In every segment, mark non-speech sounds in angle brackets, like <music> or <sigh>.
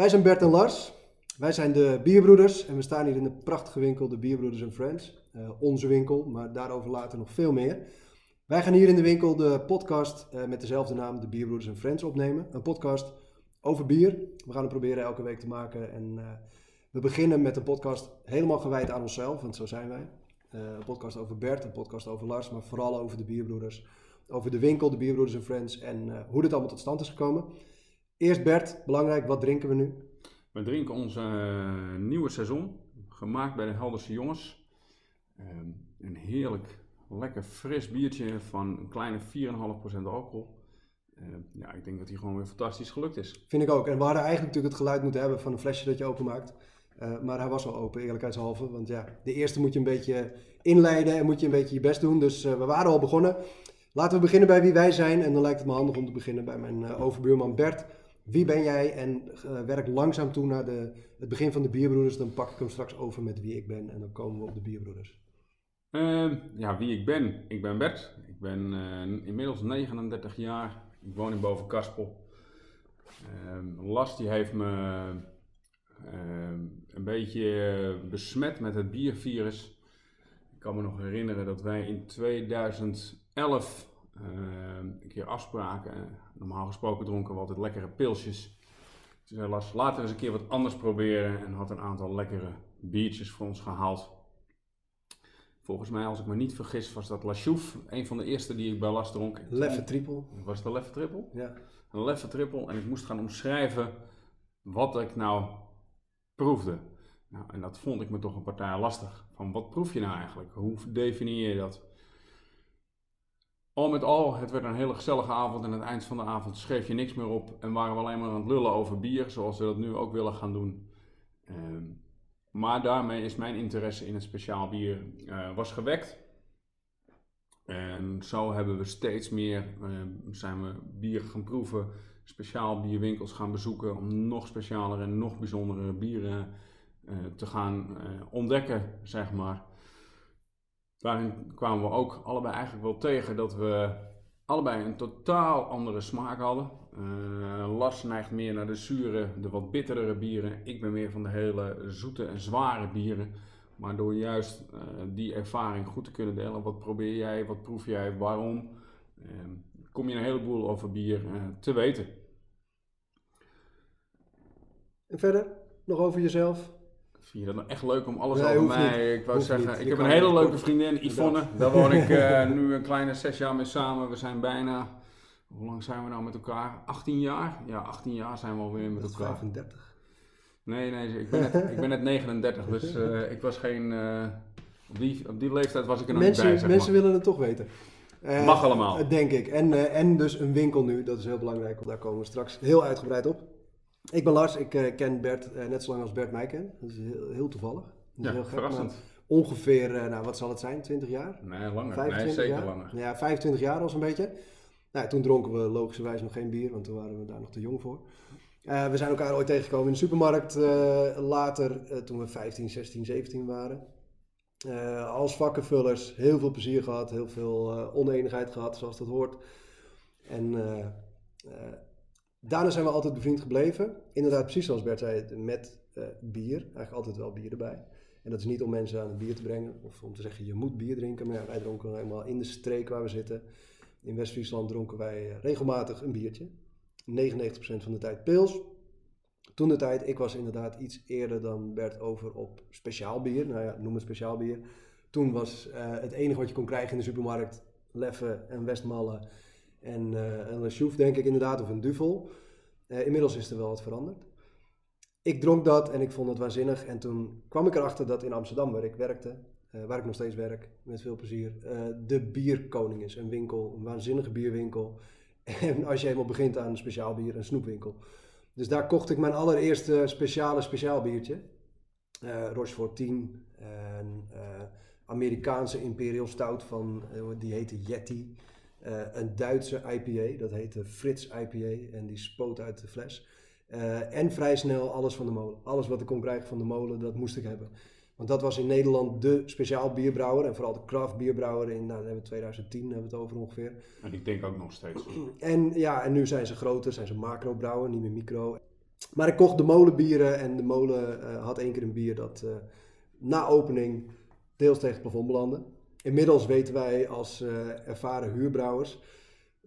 Wij zijn Bert en Lars. Wij zijn de Bierbroeders en we staan hier in de prachtige winkel, de Bierbroeders Friends. Eh, onze winkel, maar daarover later nog veel meer. Wij gaan hier in de winkel de podcast eh, met dezelfde naam, de Bierbroeders Friends, opnemen. Een podcast over bier. We gaan het proberen elke week te maken. En eh, we beginnen met een podcast helemaal gewijd aan onszelf, want zo zijn wij. Eh, een podcast over Bert, een podcast over Lars, maar vooral over de Bierbroeders. Over de winkel, de Bierbroeders and Friends en eh, hoe dit allemaal tot stand is gekomen. Eerst Bert, belangrijk, wat drinken we nu? We drinken ons eh, nieuwe seizoen, gemaakt bij de Helderse Jongens. Ehm, een heerlijk, lekker fris biertje van een kleine 4,5% alcohol. Ehm, ja, ik denk dat die gewoon weer fantastisch gelukt is. Vind ik ook. En we hadden eigenlijk natuurlijk het geluid moeten hebben van een flesje dat je openmaakt. Eh, maar hij was al open, eerlijkheidshalve. Want ja, de eerste moet je een beetje inleiden en moet je een beetje je best doen. Dus eh, we waren al begonnen. Laten we beginnen bij wie wij zijn. En dan lijkt het me handig om te beginnen bij mijn eh, overbuurman Bert. Wie ben jij? En werk langzaam toe naar de, het begin van de Bierbroeders. Dan pak ik hem straks over met wie ik ben. En dan komen we op de Bierbroeders. Ehm, ja, wie ik ben? Ik ben Bert. Ik ben inmiddels 39 jaar. Ik woon in Bovenkaspel. Ehm Lars die heeft me een beetje eh, besmet met het biervirus. Ik kan me nog herinneren dat wij in 2011 ehm, een keer afspraken. Normaal gesproken dronken we altijd lekkere pilsjes. Toen zei Lars, laten we eens een keer wat anders proberen. En had een aantal lekkere biertjes voor ons gehaald. Volgens mij, als ik me niet vergis, was dat La. Een van de eerste die ik bij Lars dronk. Leffe triple. Was het een Leffe Triple? Ja. Een Leffe Triple. En ik moest gaan omschrijven wat ik nou proefde. Nou, en dat vond ik me toch een partij lastig. Van wat proef je nou eigenlijk? Hoe definieer je dat? Al met al, het werd een hele gezellige avond. En aan het eind van de avond schreef je niks meer op. En waren we alleen maar aan het lullen over bier, zoals we dat nu ook willen gaan doen. Ehm, maar daarmee is mijn interesse in het speciaal bier eh, was gewekt. En zo hebben we steeds meer, eh, zijn we bier gaan proeven, speciaal bierwinkels gaan bezoeken om nog specialere en nog bijzondere bieren eh, te gaan eh, ontdekken, zeg maar. Daarin kwamen we ook allebei eigenlijk wel tegen dat we allebei een totaal andere smaak hadden. Eh, Lars neigt meer naar de zure, de wat bitterere bieren. Ik ben meer van de hele zoete en zware bieren. Maar door juist die ervaring goed te kunnen delen, wat probeer jij, wat proef jij, waarom, kom je een heleboel over bier te weten. En verder, nog over jezelf? Vind je dat nou echt leuk om alles Nee, over mij? Ik wou Hoeft zeggen, niet. ik heb een hele leuke vriendin, Yvonne. Daar woon ik <laughs> eh, nu een kleine zes jaar mee samen. We zijn bijna, hoe lang zijn we nou met elkaar? 18 jaar? Ja, 18 jaar zijn we alweer met elkaar. 35. Nee, nee, ik ben net, ik ben net 39, dus <laughs> eh, ik was geen... eh, op, die, op die leeftijd was ik er nog Mensen, niet bij, zeg mensen maar. willen het toch weten. Eh, Mag allemaal. Denk ik. En, en dus een winkel nu, dat is heel belangrijk, want daar komen we straks heel uitgebreid op. Ik ben Lars, ik eh, ken Bert eh, net zo lang als Bert mij kent. Dat is heel, heel toevallig. Dat Ja, heel gek, verrassend. Ongeveer, eh, nou wat zal het zijn, 20 jaar? Nee, langer. 25 nee, zeker jaar? langer. Ja, 25 jaar al zo'n beetje. Nou, toen dronken we logischerwijs nog geen bier, want toen waren we daar nog te jong voor. We zijn elkaar ooit tegengekomen in de supermarkt. later, toen we 15, 16, 17 waren. Als vakkenvullers heel veel plezier gehad, heel veel oneenigheid gehad, zoals dat hoort. En daarna zijn we altijd bevriend gebleven. Inderdaad, precies zoals Bert zei, met eh, bier. Eigenlijk altijd wel bier erbij. En dat is niet om mensen aan het bier te brengen of om te zeggen je moet bier drinken. Maar wij dronken eenmaal in de streek waar we zitten. In West-Friesland dronken wij eh, regelmatig een biertje. 99% van de tijd pils. Toen de tijd, ik was inderdaad iets eerder dan Bert over op speciaal bier. Nou ja, noem het speciaal bier. Toen was eh, het enige wat je kon krijgen in de supermarkt Leffe en Westmalle en eh een Le Chouffe, denk ik inderdaad, of een Duvel. Eh, inmiddels is er wel wat veranderd. Ik dronk dat en ik vond het waanzinnig. En toen kwam ik erachter dat in Amsterdam, waar ik werkte, eh, waar ik nog steeds werk, met veel plezier, de Bierkoning is. Een winkel, een waanzinnige bierwinkel. <laughs> En als je helemaal begint aan een speciaal bier, een snoepwinkel. Dus daar kocht ik mijn allereerste speciale speciaal biertje. Eh Rochefort 10. En eh, Amerikaanse Imperial Stout van, die heette Yeti. Eh, een Duitse IPA, dat heette Frits IPA. En die spoot uit de fles. Eh, en vrij snel alles van de molen. Alles wat ik kon krijgen van de molen, dat moest ik hebben. Want dat was in Nederland de speciaal bierbrouwer. En vooral de craft bierbrouwer in, nou, hebben we 2010 hebben we het over ongeveer. En ik denk ook nog steeds. <clears throat> En ja, en nu zijn ze groter, zijn ze macro brouwer, niet meer micro. Maar ik kocht de molenbieren en de molen eh, had één keer een bier dat na opening deels tegen het plafond belandde. Inmiddels weten wij als eh, ervaren huurbrouwers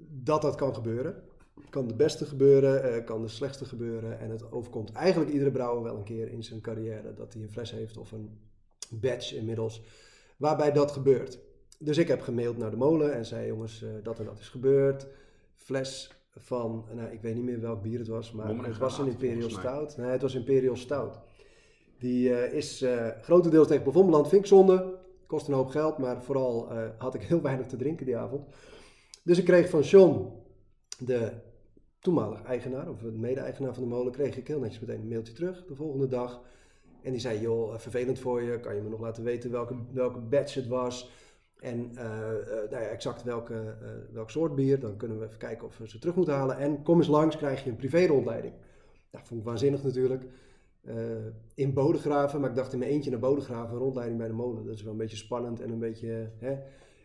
dat dat kan gebeuren. Kan de beste gebeuren, eh, kan de slechtste gebeuren. En het overkomt eigenlijk iedere brouwer wel een keer in zijn carrière dat hij een fles heeft of een badge inmiddels, waarbij dat gebeurt. Dus ik heb gemaild naar de molen en zei: jongens, eh, dat en dat is gebeurd. Fles van, nou, ik weet niet meer welk bier het was, maar het was een Imperial. Stout. Nee, het was Imperial Stout. Die is eh, grotendeels tegen beland. Vind ik zonde. Kost een hoop geld, maar vooral eh, had ik heel <laughs> weinig te drinken die avond. Dus ik kreeg van John, de toenmalige eigenaar, of de mede-eigenaar van de molen, kreeg ik heel netjes meteen een mailtje terug de volgende dag. En die zei, joh, eh, vervelend voor je, kan je me nog laten weten welke, welke batch het was? En eh, nou ja, exact welke, welk soort bier, dan kunnen we even kijken of we ze terug moeten halen. En kom eens langs, krijg je een privé-rondleiding. Nou, vond ik waanzinnig natuurlijk. Eh, in Bodegraven, maar ik dacht in mijn eentje naar Bodegraven, rondleiding bij de molen. Dat is wel een beetje spannend en een beetje, hè,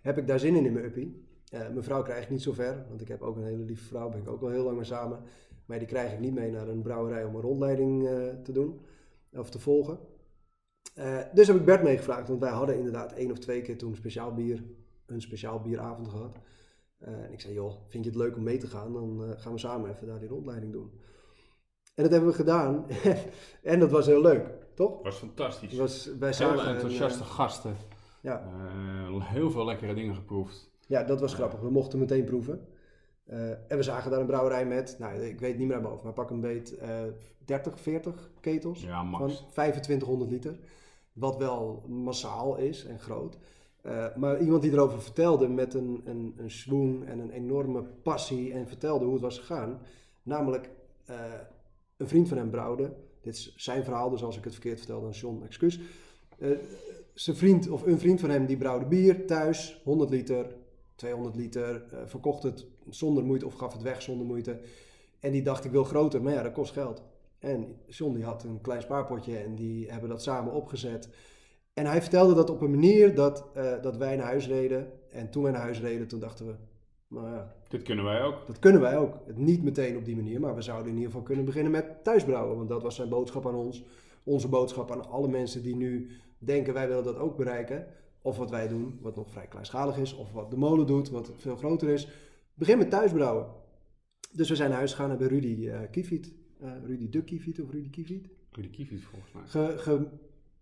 heb ik daar zin in in mijn uppie? Mijn vrouw krijg ik niet zo ver, want ik heb ook een hele lieve vrouw, ben ik ook al heel lang mee samen. Maar die krijg ik niet mee naar een brouwerij om een rondleiding eh, te doen of te volgen. Eh, dus heb ik Bert meegevraagd, want wij hadden inderdaad één of twee keer toen speciaal bier, een speciaal bieravond gehad. Eh, en ik zei, joh, vind je het leuk om mee te gaan? Dan gaan we samen even daar die rondleiding doen. En dat hebben we gedaan. <laughs> en dat was heel leuk, toch? was fantastisch. Het was, wij Heel enthousiaste eh, gasten. ja. Eh, heel veel lekkere dingen geproefd. Ja, dat was grappig. We mochten meteen proeven. Eh, en we zagen daar een brouwerij met, nou, ik weet niet meer uit mijn hoofd, maar pak een beet, eh 30, 40 ketels Ja, van max. 2500 liter. Wat wel massaal is en groot. Eh, maar iemand die erover vertelde met een, een, een swoon en een enorme passie en vertelde hoe het was gegaan. Namelijk, eh, een vriend van hem brouwde. Dit is zijn verhaal, dus als ik het verkeerd vertel, dan John, excuus. Eh, zijn vriend of een vriend van hem die brouwde bier thuis, 100 liter, 200 liter, eh, verkocht het zonder moeite of gaf het weg zonder moeite. En die dacht ik wil groter, maar ja, dat kost geld. En John die had een klein spaarpotje en die hebben dat samen opgezet. En hij vertelde dat op een manier dat, eh, dat wij naar huis reden. En toen wij naar huis reden, toen dachten we, nou ja, Dit kunnen wij ook. dat kunnen wij ook. Het niet meteen op die manier, maar we zouden in ieder geval kunnen beginnen met thuisbrouwen. Want dat was zijn boodschap aan ons. Onze boodschap aan alle mensen die nu denken wij willen dat ook bereiken. Of wat wij doen, wat nog vrij kleinschalig is. Of wat de molen doet, wat veel groter is. Begin met thuisbrouwen. Dus we zijn naar huis gegaan hebben Rudy eh Kiefiet. eh, Rudy de Kiefiet of Rudy Kiefiet. Rudy Kiefiet volgens mij. Ge, ge-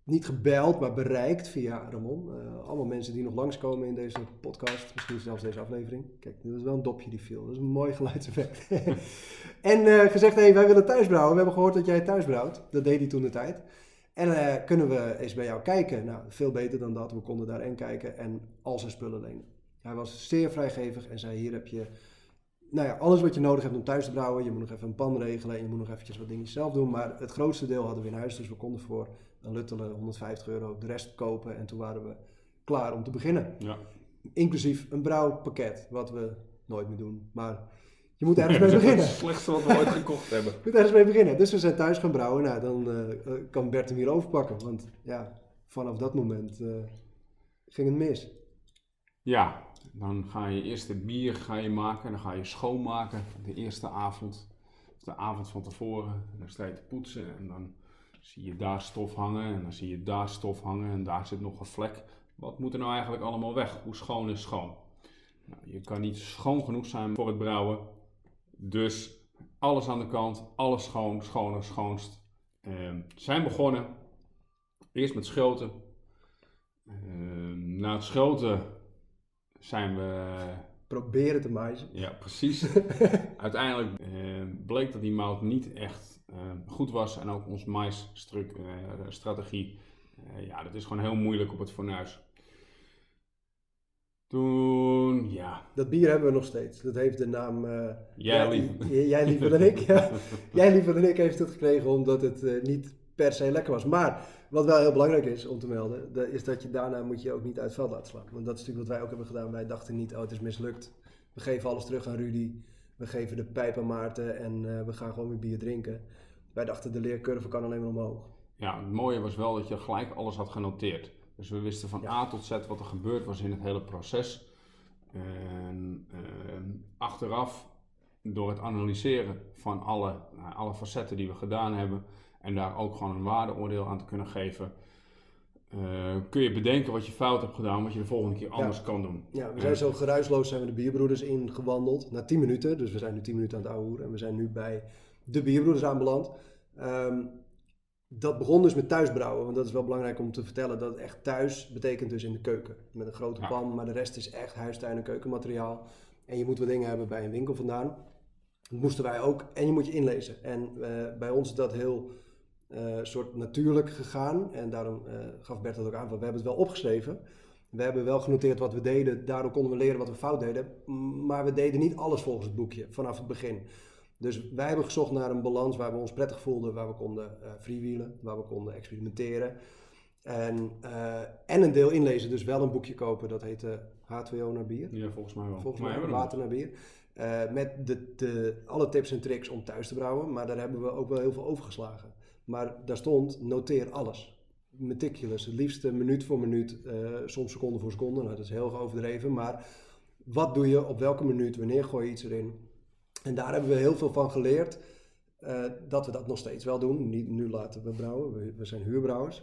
niet gebeld, maar bereikt via Ramon. Eh, allemaal mensen die nog langskomen in deze podcast. Misschien zelfs deze aflevering. Kijk, dat is wel een dopje die viel. Dat is een mooi <laughs> geluidseffect. <laughs> en eh, gezegd, hey, wij willen thuis brouwen. We hebben gehoord dat jij thuis brouwt. Dat deed hij toen de tijd. En eh, kunnen we eens bij jou kijken? Nou, veel beter dan dat. We konden daarin kijken en al zijn spullen lenen. Hij was zeer vrijgevig en zei, hier heb je nou ja, alles wat je nodig hebt om thuis te brouwen. Je moet nog even een pan regelen en je moet nog eventjes wat dingetjes zelf doen. Maar het grootste deel hadden we in huis, dus we konden voor een luttele 150 euro de rest kopen. En toen waren we klaar om te beginnen. Ja. Inclusief een brouwpakket, wat we nooit meer doen. Maar je moet <laughs> ergens mee is het beginnen. slechtste wat we ooit gekocht hebben. <laughs> Je moet ergens mee beginnen. Dus we zijn thuis gaan brouwen. Nou, dan eh, eh, kan Bert hem hier overpakken. Want ja, vanaf dat moment eh, ging het mis. Ja, dan ga je eerst het bier ga je maken, dan ga je schoonmaken de eerste avond. Of de avond van tevoren. En dan sta je te poetsen en dan zie je daar stof hangen en dan zie je daar stof hangen en daar zit nog een vlek. Wat moet er nou eigenlijk allemaal weg? Hoe schoon is schoon? Nou, je kan niet schoon genoeg zijn voor het brouwen. Dus alles aan de kant, alles schoon, schoner, schoonst. Ehm, zijn begonnen. Eerst met schoten. Ehm, na het schoten zijn we. Proberen te maaien. Ja, precies. <laughs> Uiteindelijk eh, bleek dat die mout niet echt eh, goed was. En ook ons maisstrategie. eh ja, dat is gewoon heel moeilijk op het fornuis. Toen, ja. Dat bier hebben we nog steeds. Dat heeft de naam... eh, Jij <laughs> j- Jij liever dan ik, <laughs> ja. Jij liever dan ik heeft het gekregen omdat het eh, niet per se lekker was. Maar wat wel heel belangrijk is om te melden, dat is dat je daarna moet je ook niet uit het veld laten slaan. Want dat is natuurlijk wat wij ook hebben gedaan. Wij dachten niet, oh het is mislukt. We geven alles terug aan Rudy. We geven de pijp aan Maarten en eh, we gaan gewoon weer bier drinken. Wij dachten de leercurve kan alleen maar omhoog. ja, het mooie was wel dat je gelijk alles had genoteerd. Dus we wisten van A tot Z wat er gebeurd was in het hele proces. En ehm, achteraf, door het analyseren van alle, nou, alle facetten die we gedaan hebben en daar ook gewoon een waardeoordeel aan te kunnen geven, eh, kun je bedenken wat je fout hebt gedaan, wat je de volgende keer anders kan doen. Ja, we zijn zo geruisloos zijn we de bierbroeders ingewandeld na 10 minuten. Dus we zijn nu 10 minuten aan het ouwehoeren en we zijn nu bij de bierbroeders aanbeland. Ehm, dat begon dus met thuisbrouwen, want dat is wel belangrijk om te vertellen. Dat echt thuis betekent dus in de keuken. Met een grote Ja. pan, maar de rest is echt huistuin en keukenmateriaal. En je moet wat dingen hebben bij een winkel vandaan. Dat moesten wij ook. En je moet je inlezen. En eh, bij ons is dat heel eh, soort natuurlijk gegaan. En daarom eh, gaf Bert dat ook aan, van, we hebben het wel opgeschreven. We hebben wel genoteerd wat we deden. Daardoor konden we leren wat we fout deden. Maar we deden niet alles volgens het boekje vanaf het begin. Dus wij hebben gezocht naar een balans waar we ons prettig voelden, waar we konden eh freewheelen, waar we konden experimenteren. En, en een deel inlezen, dus wel een boekje kopen, dat heette H2O naar bier. Ja, volgens mij wel. Volgens mij hebben we water naar bier. Met de, de, alle tips en tricks om thuis te brouwen, maar daar hebben we ook wel heel veel overgeslagen. Maar daar stond, noteer alles. Meticulous, het liefst eh, minuut voor minuut, eh, soms seconde voor seconde. Nou, dat is heel overdreven, maar wat doe je op welke minuut, wanneer gooi je iets erin? En daar hebben we heel veel van geleerd, eh, dat we dat nog steeds wel doen. Niet nu laten we brouwen, we, we zijn huurbrouwers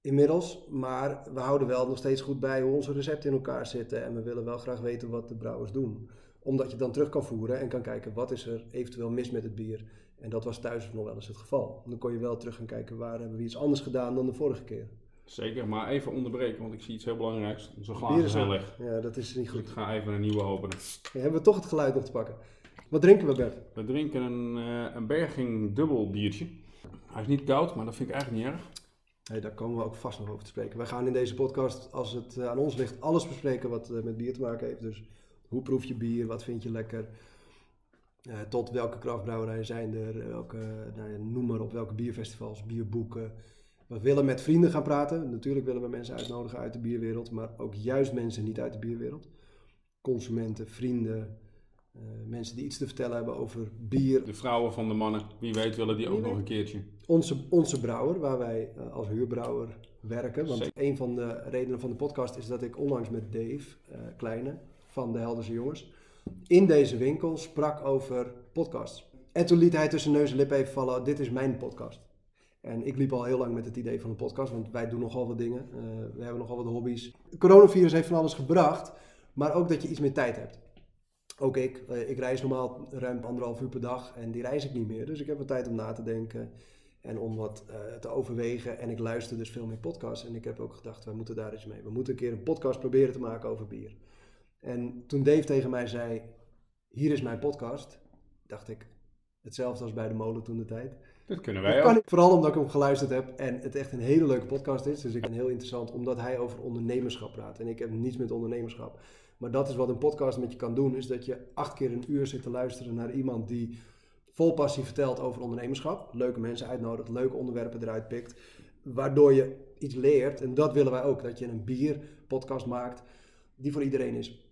inmiddels. Maar we houden wel nog steeds goed bij hoe onze recepten in elkaar zitten. En we willen wel graag weten wat de brouwers doen. Omdat je dan terug kan voeren en kan kijken wat is er eventueel mis met het bier. En dat was thuis nog wel eens het geval. Dan kon je wel terug gaan kijken waar hebben we iets anders gedaan dan de vorige keer. Zeker, maar even onderbreken, want ik zie iets heel belangrijks. Onze glazen is zijn leeg. Ja, dat is niet Dus ik goed. ga even een nieuwe openen. Dan hebben we toch het geluid nog te pakken. Wat drinken we Bert? We drinken een, eh, een berging dubbel biertje. Hij is niet koud, maar dat vind ik eigenlijk niet erg. Hey, daar komen we ook vast nog over te spreken. Wij gaan in deze podcast, als het eh, aan ons ligt, alles bespreken wat eh, met bier te maken heeft. Dus hoe proef je bier, wat vind je lekker, Eh, tot welke krachtbrouwerijen zijn er, welke, nou ja, noem maar op, welke bierfestivals, bierboeken. We willen met vrienden gaan praten. Natuurlijk willen we mensen uitnodigen uit de bierwereld, maar ook juist mensen niet uit de bierwereld. Consumenten, vrienden, eh, mensen die iets te vertellen hebben over bier, De vrouwen van de mannen, wie weet willen die ook nog een keertje. onze, onze brouwer, waar wij eh, als huurbrouwer werken. Want Zeker. een van de redenen van de podcast is dat ik onlangs met Dave eh, Kleine van de Helderse Jongens in deze winkel sprak over podcasts. En toen liet hij tussen neus en lippen even vallen, dit is mijn podcast. En ik liep al heel lang met het idee van een podcast, want wij doen nogal wat dingen. Eh, we hebben nogal wat hobby's. Het coronavirus heeft van alles gebracht, maar ook dat je iets meer tijd hebt. Ook ik. Eh, ik reis normaal ruim anderhalf uur per dag en die reis ik niet meer. Dus ik heb wat tijd om na te denken en om wat eh, te overwegen. En ik luister dus veel meer podcasts. En ik heb ook gedacht, wij moeten daar iets mee. We moeten een keer een podcast proberen te maken over bier. En toen Dave tegen mij zei, hier is mijn podcast, dacht ik, hetzelfde als bij de molen toen de tijd. Dat kunnen Dat wij kan ook. ik, vooral omdat ik hem geluisterd heb en het echt een hele leuke podcast is. Dus ik vind het heel interessant omdat hij over ondernemerschap praat. En ik heb niets met ondernemerschap. Maar dat is wat een podcast met je kan doen, is dat je acht keer een uur zit te luisteren naar iemand die vol passie vertelt over ondernemerschap. Leuke mensen uitnodigt, leuke onderwerpen eruit pikt. Waardoor je iets leert. En dat willen wij ook, dat je een bierpodcast maakt die voor iedereen is.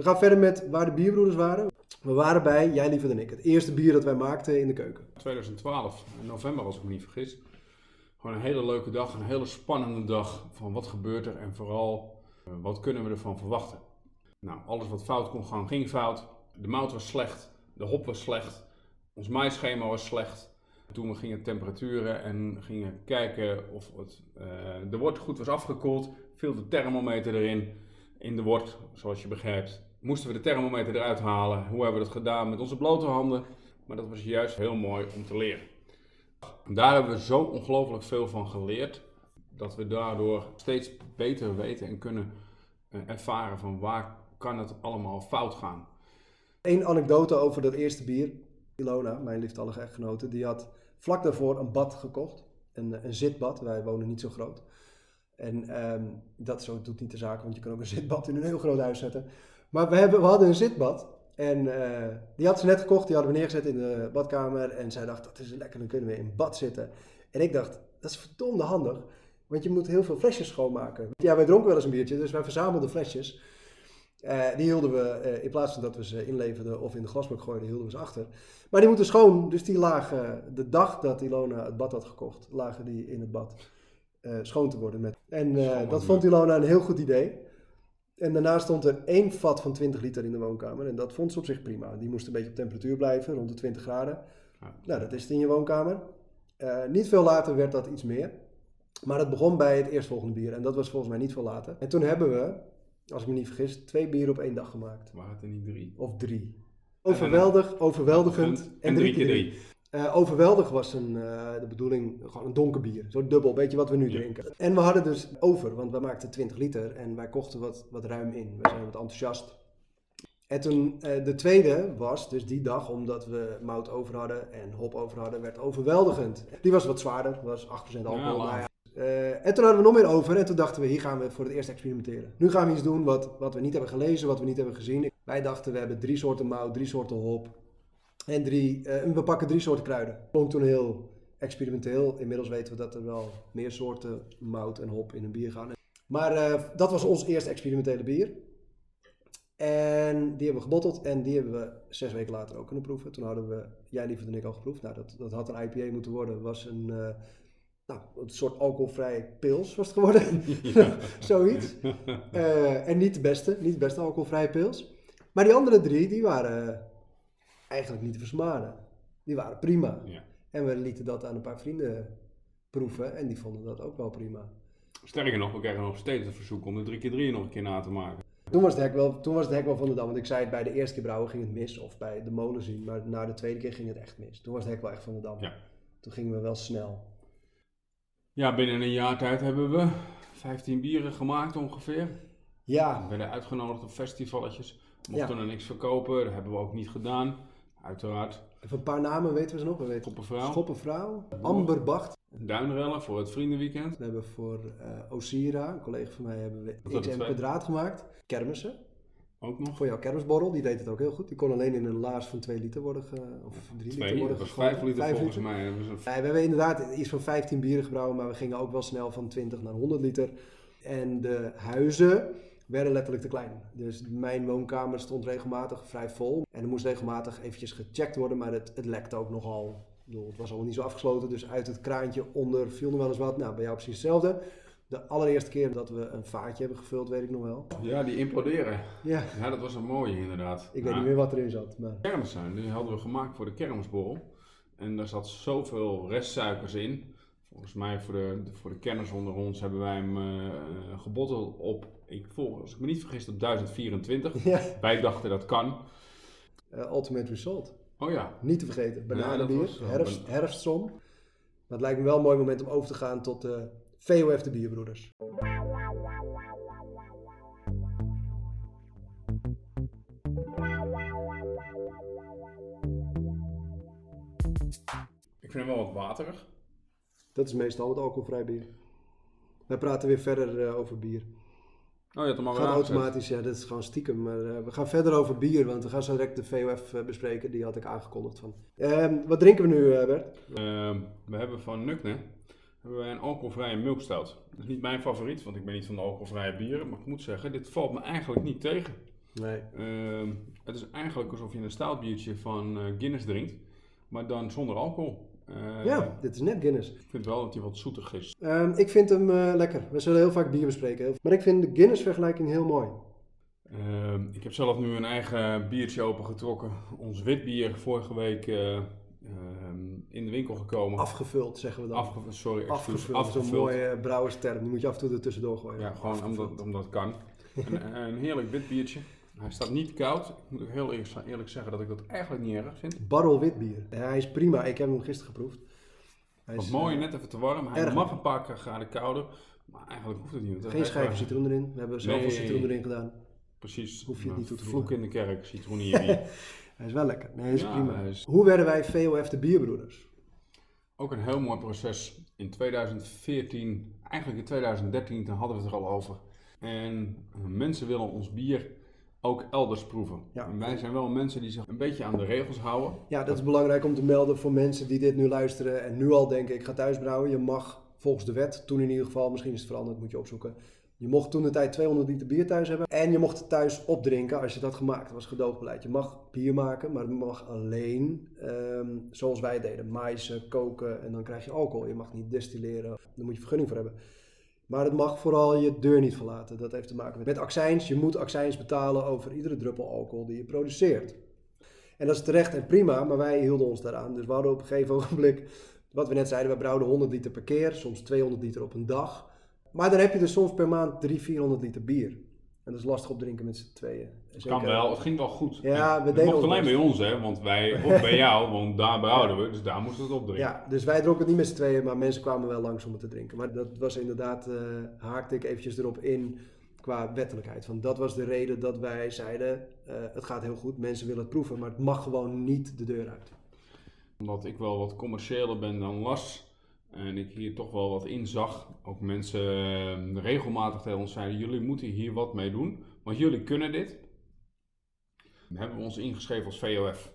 We gaan verder met waar de bierbroeders waren. We waren bij, jij liever dan ik, het eerste bier dat wij maakten in de keuken. 2012, in november als ik me niet vergis. Gewoon een hele leuke dag, een hele spannende dag van wat gebeurt er en vooral eh, wat kunnen we ervan verwachten. Nou, alles wat fout kon gaan, ging fout. De mout was slecht, de hop was slecht, ons maaischema was slecht. Toen we gingen temperaturen en gingen kijken of het, eh, de wort goed was afgekoeld, viel de thermometer erin in de wort, zoals je begrijpt. Moesten we de thermometer eruit halen? Hoe hebben we dat gedaan met onze blote handen? Maar dat was juist heel mooi om te leren. En daar hebben we zo ongelooflijk veel van geleerd, dat we daardoor steeds beter weten en kunnen eh, ervaren van waar kan het allemaal fout gaan. Eén anekdote over dat eerste bier. Ilona, mijn lieftallige echtgenote, die had vlak daarvoor een bad gekocht. Een, een zitbad. Wij wonen niet zo groot. En ehm, dat zo doet niet de zaak, want je kan ook een zitbad in een heel groot huis zetten. Maar we, hebben, we hadden een zitbad. En eh, die had ze net gekocht, die hadden we neergezet in de badkamer. En zij dacht, dat is lekker, dan kunnen we in bad zitten. En ik dacht, dat is verdomde handig. Want je moet heel veel flesjes schoonmaken. Ja, wij dronken wel eens een biertje, dus wij verzamelden flesjes. Eh, die hielden we, eh, in plaats van dat we ze inleverden of in de glasbak gooiden, hielden we ze achter. Maar die moeten schoon, dus die lagen de dag dat Ilona het bad had gekocht, lagen die in het bad schoon te worden. Met. En dat vond Ilona een heel goed idee. En daarna stond er één vat van 20 liter in de woonkamer. En dat vond ze op zich prima. Die moest een beetje op temperatuur blijven, rond de 20 graden. Ja. Nou, dat is het in je woonkamer. Eh, niet veel later werd dat iets meer. Maar het begon bij het eerstvolgende bier. En dat was volgens mij niet veel later. En toen hebben we, als ik me niet vergis, twee bieren op één dag gemaakt. Waren het er niet drie? Of drie. Overweldig, overweldigend En drie keer drie. Eh, overweldig was een, eh, de bedoeling gewoon een donker bier. Zo dubbel, weet je wat we nu Ja. drinken. En we hadden dus over, want we maakten 20 liter en wij kochten wat, wat ruim in. We zijn wat enthousiast. En toen, eh, de tweede was dus die dag, omdat we mout over hadden en hop over hadden, werd overweldigend. Die was wat zwaarder, was 8% alcohol. Ja, en toen hadden we nog meer over en toen dachten we, hier gaan we voor het eerst experimenteren. Nu gaan we iets doen wat, wat we niet hebben gelezen, wat we niet hebben gezien. Wij dachten, we hebben drie soorten mout, drie soorten hop en drie, eh, we pakken drie soorten kruiden. Klonk toen heel experimenteel. Inmiddels weten we dat er wel meer soorten mout en hop in een bier gaan. Maar eh, dat was ons eerste experimentele bier. En die hebben we gebotteld en die hebben we zes weken later ook kunnen proeven. Toen hadden we, jij liever dan ik al geproefd. Nou, dat, dat had een IPA moeten worden. was een, eh, nou, een soort alcoholvrij pils was het geworden. <laughs> <laughs> Zoiets. En niet de beste, niet de beste alcoholvrije pils. Maar die andere drie, die waren eigenlijk niet te versmaden. Die waren prima. Ja. En we lieten dat aan een paar vrienden proeven en die vonden dat ook wel prima. Sterker nog, we krijgen nog steeds een verzoek om de drie keer drie nog een keer na te maken. Toen was, het hek wel, toen was het hek wel van de dam, want ik zei het bij de eerste keer brouwen ging het mis, of bij de molen zien, maar na de tweede keer ging het echt mis. Toen was het hek wel echt van de dam. Ja. Toen gingen we wel snel. Ja, binnen een jaar tijd hebben we 15 bieren gemaakt ongeveer. Ja, We werden uitgenodigd op festivalletjes. Mochten Ja. er niks verkopen, dat hebben we ook niet gedaan. Uiteraard. even een paar namen weten we ze nog. We weten. Schoppenvrouw, Amber Bacht. Duinrellen voor het vriendenweekend. We hebben voor eh Osira, een collega van mij, hebben we hebben XM kwadraat gemaakt. Kermissen. Ook nog. Voor jouw kermisborrel, die deed het ook heel goed. Die kon alleen in een laars van 2 liter worden, ge, of 3 liter worden dat was gegoten. 5 liter Vijf volgens liter. mij. Een Ja, we hebben inderdaad iets van 15 bieren gebrouwen, maar we gingen ook wel snel van 20 naar 100 liter. En de huizen werden letterlijk te klein. Dus mijn woonkamer stond regelmatig vrij vol. En er moest regelmatig eventjes gecheckt worden, maar het, het lekte ook nogal. Ik bedoel, het was allemaal niet zo afgesloten, dus uit het kraantje onder viel nog wel eens wat. Nou, bij jou precies hetzelfde. De allereerste keer dat we een vaatje hebben gevuld, weet ik nog wel. Ja, die imploderen. Ja, Ja, dat was een mooie inderdaad. ik weet niet meer wat erin zat. Maar... Zijn, die hadden we gemaakt voor de kermisborrel. En daar zat zoveel restsuikers in. Volgens mij voor de, voor de kenners onder ons hebben wij hem eh gebotteld op, ik volg, als ik me niet vergis, op 1024. Ja, Wij dachten dat kan. eh, Ultimate Result. Oh ja, Niet te vergeten, bananenbier, was wel herfst, herfstzon. Maar het lijkt me wel een mooi moment om over te gaan tot de VOF de Bierbroeders. ik vind hem wel wat waterig. Dat is meestal het alcoholvrij bier. Wij praten weer verder eh, over bier. Oh, je had hem al weer Gaat automatisch, ja, dat is gewoon stiekem. Maar eh, we gaan verder over bier, want we gaan zo direct de VOF eh, bespreken. Die had ik aangekondigd van. Ehm, wat drinken we nu, eh, Bert? Ehm, we hebben van Nukne hebben wij een alcoholvrije milkstout. Dat is niet mijn favoriet, want ik ben niet van de alcoholvrije bieren. Maar ik moet zeggen, dit valt me eigenlijk niet tegen. Nee. Ehm, het is eigenlijk alsof je een stoutbiertje van Guinness drinkt, maar dan zonder alcohol. Eh, Ja, dit is net Guinness. Ik vind wel dat hij wat zoetig is. Ehm, ik vind hem eh, lekker. We zullen heel vaak bier bespreken. Maar ik vind de Guinness-vergelijking heel mooi. Ehm, ik heb zelf nu een eigen biertje opengetrokken. Ons wit bier vorige week eh, ehm, in de winkel gekomen. Afgevuld, zeggen we dan. Afge- sorry, Afgevuld, afgevuld. zo'n mooie brouwersterm. Die moet je af en toe er tussendoor gooien. Ja, gewoon Afgevuld. omdat, omdat het kan. <laughs> een, een heerlijk wit biertje. Hij staat niet koud. Ik moet ook heel eerlijk, zeggen dat ik dat eigenlijk niet erg vind. Barrel wit bier. Ja, hij is prima. Ik heb hem gisteren geproefd. Hij Wat is, mooi, eh, net even te warm. Hij mag een paar graden kouder. Maar eigenlijk hoeft het niet. Geen hij- schijven citroen erin. We hebben zoveel Nee. citroen erin gedaan. Precies. Hoef je het niet toe te Vloek in de kerk, citroen in je bier. Hij is wel lekker. Nee, hij is Ja, prima. hij is- Hoe werden wij VOF de bierbroeders? Ook een heel mooi proces. In 2014, eigenlijk in 2013, toen hadden we het er al over. En eh, mensen willen ons bier ook elders proeven. Ja. En wij zijn wel mensen die zich een beetje aan de regels houden. Ja, dat is belangrijk om te melden voor mensen die dit nu luisteren en nu al denken ik ga thuis brouwen. Je mag volgens de wet, toen in ieder geval, misschien is het veranderd, moet je opzoeken. Je mocht toen de tijd 200 liter bier thuis hebben. En je mocht het thuis opdrinken als je dat gemaakt. Dat was gedoogbeleid. Je mag bier maken, maar het mag alleen ehm, zoals wij deden. Maaisen, koken en dan krijg je alcohol. Je mag niet destilleren. Daar moet je vergunning voor hebben. Maar het mag vooral je deur niet verlaten. Dat heeft te maken met, met accijns. Je moet accijns betalen over iedere druppel alcohol die je produceert. En dat is terecht en prima, maar wij hielden ons daaraan. Dus we hadden op een gegeven ogenblik, wat we net zeiden, we brouwden 100 liter per keer, soms 200 liter op een dag. Maar dan heb je dus soms per maand 300, 400 liter bier. En dat is lastig opdrinken met z'n tweeën. Het kan wel, het ging wel goed. Ja, we het deden mocht alleen bij ons, hè, want wij, of bij <laughs> jou, want daar behouden we, dus daar moesten we het opdrinken. Ja, dus wij dronken het niet met z'n tweeën, maar mensen kwamen wel langs om het te drinken. Maar dat was inderdaad, eh, haakte ik eventjes erop in qua wettelijkheid. Van dat was de reden dat wij zeiden, eh, het gaat heel goed, mensen willen het proeven, maar het mag gewoon niet de deur uit. Omdat ik wel wat commerciëler ben dan Las. En ik hier toch wel wat in zag. Ook mensen eh, regelmatig tegen ons zeiden: jullie moeten hier wat mee doen. Want jullie kunnen dit. Dan hebben we ons ingeschreven als VOF.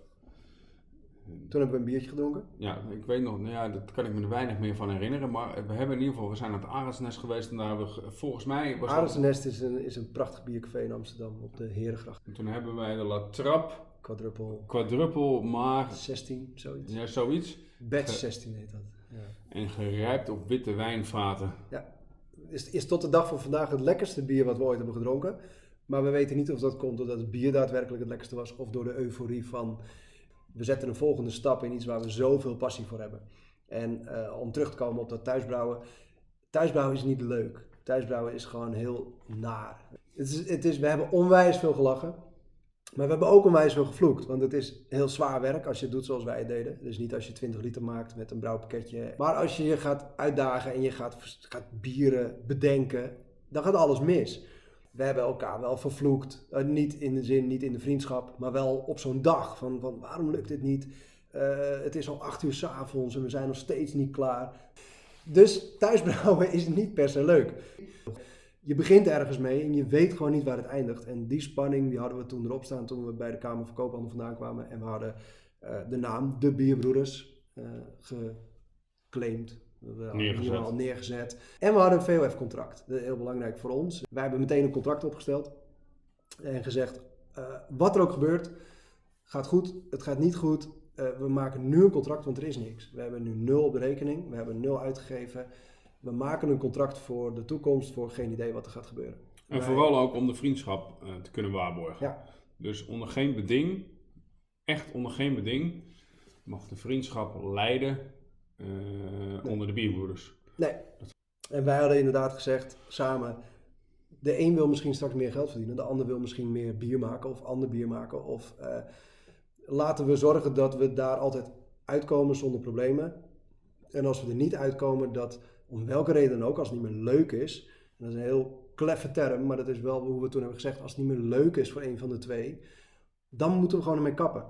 Toen hebben we een biertje gedronken. Ja, ik weet nog, nou ja, dat kan ik me er weinig meer van herinneren. Maar we hebben in ieder geval, we zijn aan het Arendsnest geweest. En daar hebben we, ge- volgens mij was dat- Arendsnest is een, is een prachtig biercafé in Amsterdam op de Herengracht. en toen hebben wij de La Quadruple quadruppel, maar 16, zoiets. ja, zoiets. Batch Ge- 16 heet dat. Ja. En gerijpt op witte wijnvaten. Is, is tot de dag van vandaag het lekkerste bier wat we ooit hebben gedronken. Maar we weten niet of dat komt doordat het bier daadwerkelijk het lekkerste was. Of door de euforie van we zetten een volgende stap in iets waar we zoveel passie voor hebben. En eh, om terug te komen op dat thuisbrouwen. Thuisbrouwen is niet leuk. Thuisbrouwen is gewoon heel naar. Het is, het is, we hebben onwijs veel gelachen. Maar we hebben ook onwijs veel gevloekt. Want het is heel zwaar werk als je het doet zoals wij het deden. Dus niet als je 20 liter maakt met een brouwpakketje. Maar als je je gaat uitdagen en je gaat, gaat bieren bedenken, dan gaat alles mis. We hebben elkaar wel vervloekt. Eh, niet in de zin, niet in de vriendschap, maar wel op zo'n dag. Van, van waarom lukt dit niet? Eh, het is al acht uur s'avonds en we zijn nog steeds niet klaar. Dus thuisbrouwen <laughs> is niet per se leuk. Je begint ergens mee en je weet gewoon niet waar het eindigt. En die spanning die hadden we toen erop staan toen we bij de Kamer van Koophandel vandaan kwamen. En we hadden eh, de naam De Bierbroeders eh geclaimd. We hadden Neergezet. al neergezet. En we hadden een VOF-contract. Dat is heel belangrijk voor ons. Wij hebben meteen een contract opgesteld. En gezegd, eh, wat er ook gebeurt, gaat goed, het gaat niet goed. We maken nu een contract, want er is niks. We hebben nu nul op de rekening, we hebben nul uitgegeven. We maken een contract voor de toekomst, voor geen idee wat er gaat gebeuren. En Wij- vooral ook om de vriendschap eh, te kunnen waarborgen. Ja. Dus onder geen beding, echt onder geen beding, mag de vriendschap leiden eh, onder de bierbroeders. Nee. En wij hadden inderdaad gezegd, samen, de een wil misschien straks meer geld verdienen, de ander wil misschien meer bier maken of ander bier maken. Of eh, laten we zorgen dat we daar altijd uitkomen zonder problemen. En als we er niet uitkomen, dat om welke reden dan ook, als het niet meer leuk is, en dat is een heel kleffe term, maar dat is wel hoe we toen hebben gezegd, als het niet meer leuk is voor een van de twee, dan moeten we gewoon ermee kappen.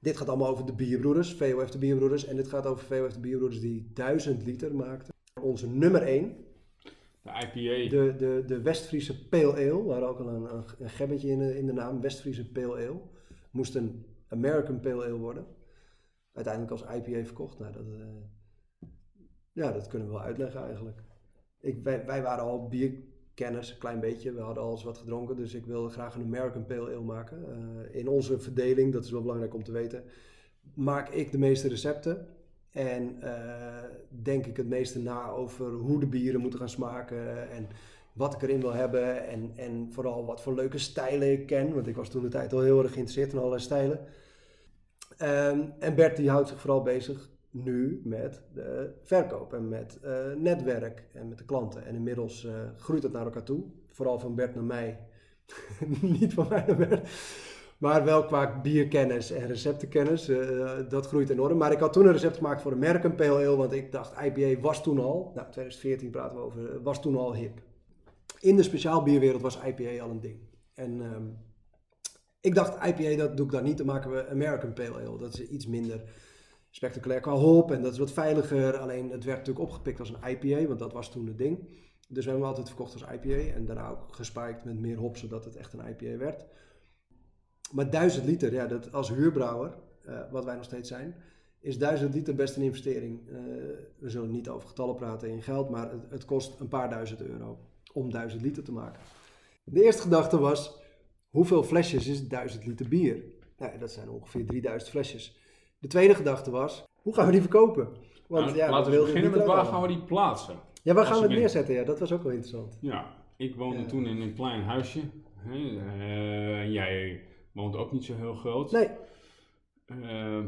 Dit gaat allemaal over de bierbroeders, VOF de bierbroeders, en dit gaat over VOF de bierbroeders die 1000 liter maakten. Onze nummer 1, De IPA, de, de, de Westfriese Pale Ale, waar ook al een, een, een gebbetje in de, in de naam, Westfriese Pale Ale, moest een American Pale Ale worden. Uiteindelijk als IPA verkocht. Nou, dat, eh, ja, dat kunnen we wel uitleggen eigenlijk. Ik, wij, wij waren al bierkenners, een klein beetje. We hadden al eens wat gedronken, dus ik wilde graag een American Pale Ale maken. Eh, in onze verdeling, dat is wel belangrijk om te weten, maak ik de meeste recepten. En eh, denk ik het meeste na over hoe de bieren moeten gaan smaken en wat ik erin wil hebben. En, en vooral wat voor leuke stijlen ik ken, want ik was toen de tijd al heel erg geïnteresseerd in allerlei stijlen. Ehm, en Bert die houdt zich vooral bezig nu met de verkoop en met eh, netwerk en met de klanten. En inmiddels eh, groeit het naar elkaar toe. Vooral van Bert naar mij. <laughs> Niet van mij naar Bert. Maar wel qua bierkennis en receptenkennis. eh, dat groeit enorm. Maar ik had toen een recept gemaakt voor American Pale Ale. Want ik dacht, IPA was toen al, nou 2014 praten we over, eh, was toen al hip. In de speciaal bierwereld was IPA al een ding. En ehm, ik dacht, IPA, dat doe ik dan niet. Dan maken we American Pale Ale. Dat is iets minder spectaculair qua hop en dat is wat veiliger. Alleen het werd natuurlijk opgepikt als een IPA, want dat was toen het ding. Dus we hebben hem altijd verkocht als IPA en daarna ook gespiked met meer hop, zodat het echt een IPA werd. Maar 1000 liter, ja, dat als huurbrouwer, eh, wat wij nog steeds zijn, is 1000 liter best een investering. Eh, we zullen niet over getallen praten in geld, maar het, het kost een paar duizend euro om 1000 liter te maken. De eerste gedachte was, hoeveel flesjes is 1000 liter bier? Nou, dat zijn ongeveer 3000 flesjes. De tweede gedachte was, hoe gaan we die verkopen? Want, nou, ja, laten we beginnen met waar gaan we die plaatsen? Ja, waar gaan we het neerzetten? Ja, dat was ook wel interessant. Ja, ik woonde toen in een klein huisje. Uh, jij woont ook niet zo heel groot. Nee. Uh,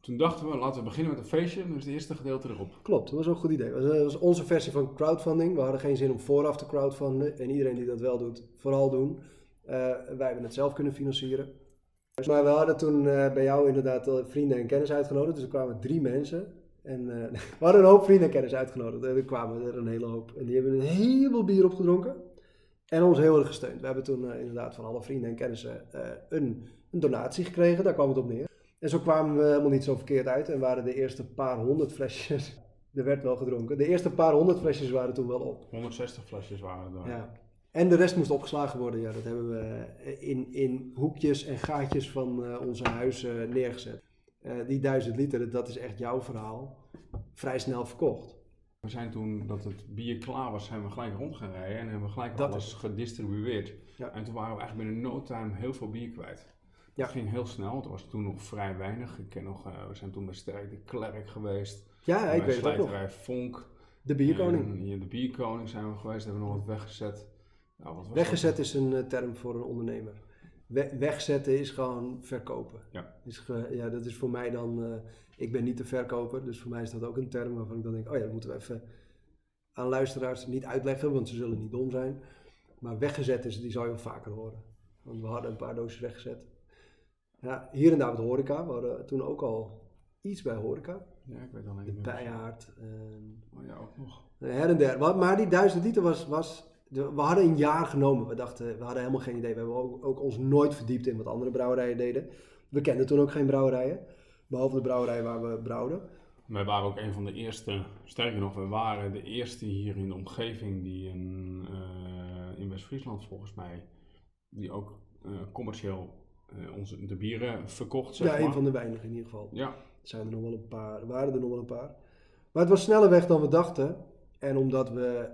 toen dachten we, laten we beginnen met een feestje. Dus het eerste gedeelte erop. Klopt, dat was ook een goed idee. Dat was onze versie van crowdfunding. We hadden geen zin om vooraf te crowdfunden. En iedereen die dat wel doet, vooral doen. Uh, wij hebben het zelf kunnen financieren. Maar we hadden toen bij jou inderdaad vrienden en kennis uitgenodigd. Dus er kwamen drie mensen. En uh, <laughs> we hadden een hoop vrienden en kennis uitgenodigd. En er kwamen er een hele hoop. En die hebben een heleboel bier opgedronken. En ons heel erg gesteund. We hebben toen uh, inderdaad van alle vrienden en kennissen uh, een, een, donatie gekregen. Daar kwam het op neer. En zo kwamen we helemaal niet zo verkeerd uit. En waren de eerste paar honderd flesjes. <laughs> er werd wel gedronken. De eerste paar honderd flesjes waren toen wel op. 160 flesjes waren er. Ja. En de rest moest opgeslagen worden. Ja, dat hebben we in, in hoekjes en gaatjes van onze huis neergezet. Uh, die duizend liter, dat is echt jouw verhaal, vrij snel verkocht. We zijn toen dat het bier klaar was, zijn we gelijk rond gaan rijden en hebben we gelijk dat alles gedistribueerd. Ja. En toen waren we eigenlijk binnen no time heel veel bier kwijt. Dat ja. ging heel snel, het was toen nog vrij weinig. Ik ken nog, uh, we zijn toen bij Sterk de Klerk geweest. Ja, ik weet het ook nog. Vonk. De bierkoning. En de bierkoning zijn we geweest, hebben we nog wat weggezet. Nou, weggezet is een uh, term voor een ondernemer wegzetten is gewoon verkopen. Ja. Is ja, dat is voor mij dan, uh, ik ben niet de verkoper, dus voor mij is dat ook een term waarvan ik dan denk, oh ja, dat moeten we even aan luisteraars niet uitleggen, want ze zullen niet dom zijn. Maar weggezet is, die zou je wel vaker horen. Want we hadden een paar doosjes weggezet. Ja, hier en daar met horeca. We hadden toen ook al iets bij horeca. Ja, ik weet al niet. Bijaard. En... Oh ja, ook nog. Her en der. Maar die duizend liter was, was we hadden een jaar genomen. We dachten, we hadden helemaal geen idee. We hebben ook, ook, ons nooit verdiept in wat andere brouwerijen deden. We kenden toen ook geen brouwerijen. Behalve de brouwerij waar we brouwden. Wij waren ook een van de eerste, sterker nog, we waren de eerste hier in de omgeving die een, uh, in West-Friesland volgens mij, die ook uh, commercieel uh, onze, de bieren verkocht. Zeg ja, maar. een van de weinigen in ieder geval. Ja. Zijn er nog wel een paar, waren er nog wel een paar. Maar het was sneller weg dan we dachten. En omdat we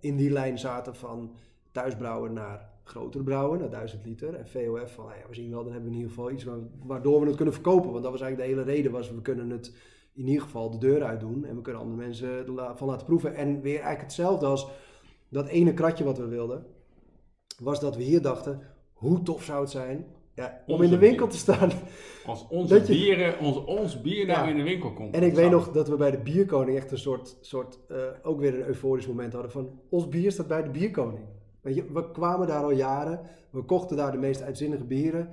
in die lijn zaten van thuisbrouwen naar groter brouwen, naar 1000 liter. En VOF van, ja, we zien wel, dan hebben we in ieder geval iets waardoor we het kunnen verkopen. Want dat was eigenlijk de hele reden, was we kunnen het in ieder geval de deur uit doen. En we kunnen andere mensen van laten proeven. En weer eigenlijk hetzelfde als dat ene kratje wat we wilden. Was dat we hier dachten, hoe tof zou het zijn ja, om in de winkel te staan. Als <laughs> onze bieren, ons, ons bier nou in de winkel komt. En ik weet nog dat we bij de Bierkoning echt een soort, soort uh, ook weer een euforisch moment hadden van ons bier staat bij de Bierkoning. Weet je, we kwamen daar al jaren, we kochten daar de meest uitzinnige bieren.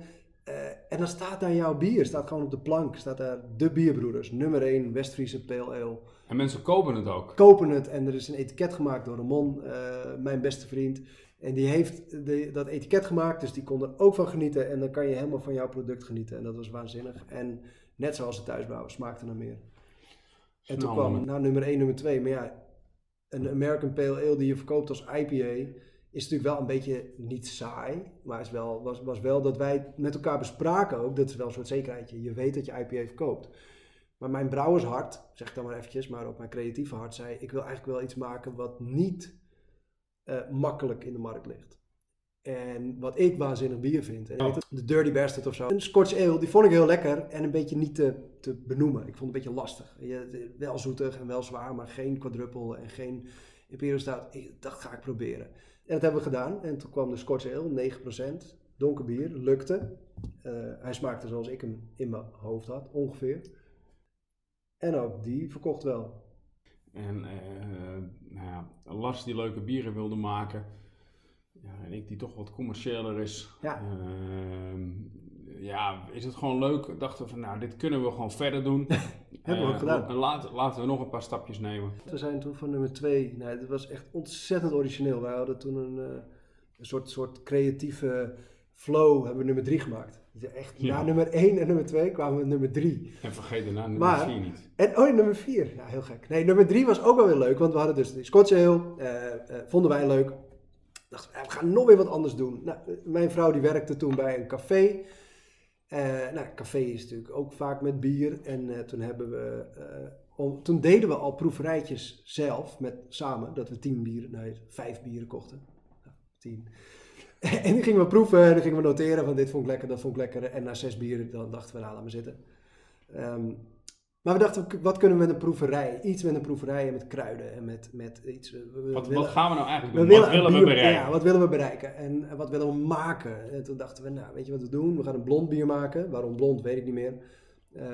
Uh, en dan staat daar jouw bier, staat gewoon op de plank, staat daar de Bierbroeders, nummer 1 Westfriese Pale Ale. En mensen kopen het ook. Kopen het en er is een etiket gemaakt door Ramon, uh, mijn beste vriend. En die heeft de, dat etiket gemaakt, dus die kon er ook van genieten. En dan kan je helemaal van jouw product genieten. En dat was waanzinnig. En net zoals het thuisbrouwen, smaakte naar meer. En toen kwam nou, nummer 1, nummer 2. Maar ja, een American Pale Ale die je verkoopt als IPA is natuurlijk wel een beetje niet saai. Maar is wel, was, was wel dat wij met elkaar bespraken ook. Dat is wel een soort zekerheidje. Je weet dat je IPA verkoopt. Maar mijn brouwershart, zeg ik dan maar eventjes, maar ook mijn creatieve hart zei... ik wil eigenlijk wel iets maken wat niet uh, makkelijk in de markt ligt. En wat ik waanzinnig bier vind. En oh. de Dirty Bastard of zo. Een Scotch Ale, die vond ik heel lekker en een beetje niet te, te benoemen. Ik vond het een beetje lastig. Je, wel zoetig en wel zwaar, maar geen quadruple en geen Imperial Stout. Dat ga ik proberen. En dat hebben we gedaan. En toen kwam de Scotch Ale, 9%. Donker bier, lukte. Uh, hij smaakte zoals ik hem in mijn hoofd had, ongeveer. En ook die verkocht wel. En uh, nou ja, Lars die leuke bieren wilde maken. Ja, en ik die toch wat commerciëler is. Ja. Uh, ja, is het gewoon leuk. Dachten we van, nou, dit kunnen we gewoon verder doen. <laughs> Hebben we ook gedaan. En laat, laten we nog een paar stapjes nemen. We zijn toen van nummer twee. Nee, dat was echt ontzettend origineel. Wij hadden toen een, uh, een soort, soort creatieve flow, hebben we nummer drie gemaakt. Echt, ja. Na nummer 1 en nummer 2 kwamen we nummer 3. En vergeet daarna nummer 4 niet. En, oh, nummer 4. Ja, heel gek. Nee, nummer 3 was ook wel weer leuk, want we hadden dus die Scotch Ale. Uh, uh, vonden wij leuk. Dachten we, gaan nog weer wat anders doen. Nou, mijn vrouw die werkte toen bij een café. Uh, nou, café is natuurlijk ook vaak met bier. En toen hebben we om, toen deden we al proeverijtjes zelf, met, samen, dat we tien bieren, nee, vijf bieren kochten. Ja, tien. <laughs> En dan gingen we proeven en dan gingen we noteren van dit vond ik lekker, dat vond ik lekker. En na zes bieren dan dachten we, nou laat maar zitten. Ehm, maar we dachten, wat kunnen we met een proeverij? Iets met een proeverij en met kruiden en met, met iets. we- we Wat, willen- wat gaan we nou eigenlijk we doen? willen, wat willen we bereiken? Ja, wat willen we bereiken? En wat willen we maken? En toen dachten we, nou, weet je wat we doen? We gaan een blond bier maken. Waarom blond, weet ik niet meer. Eh,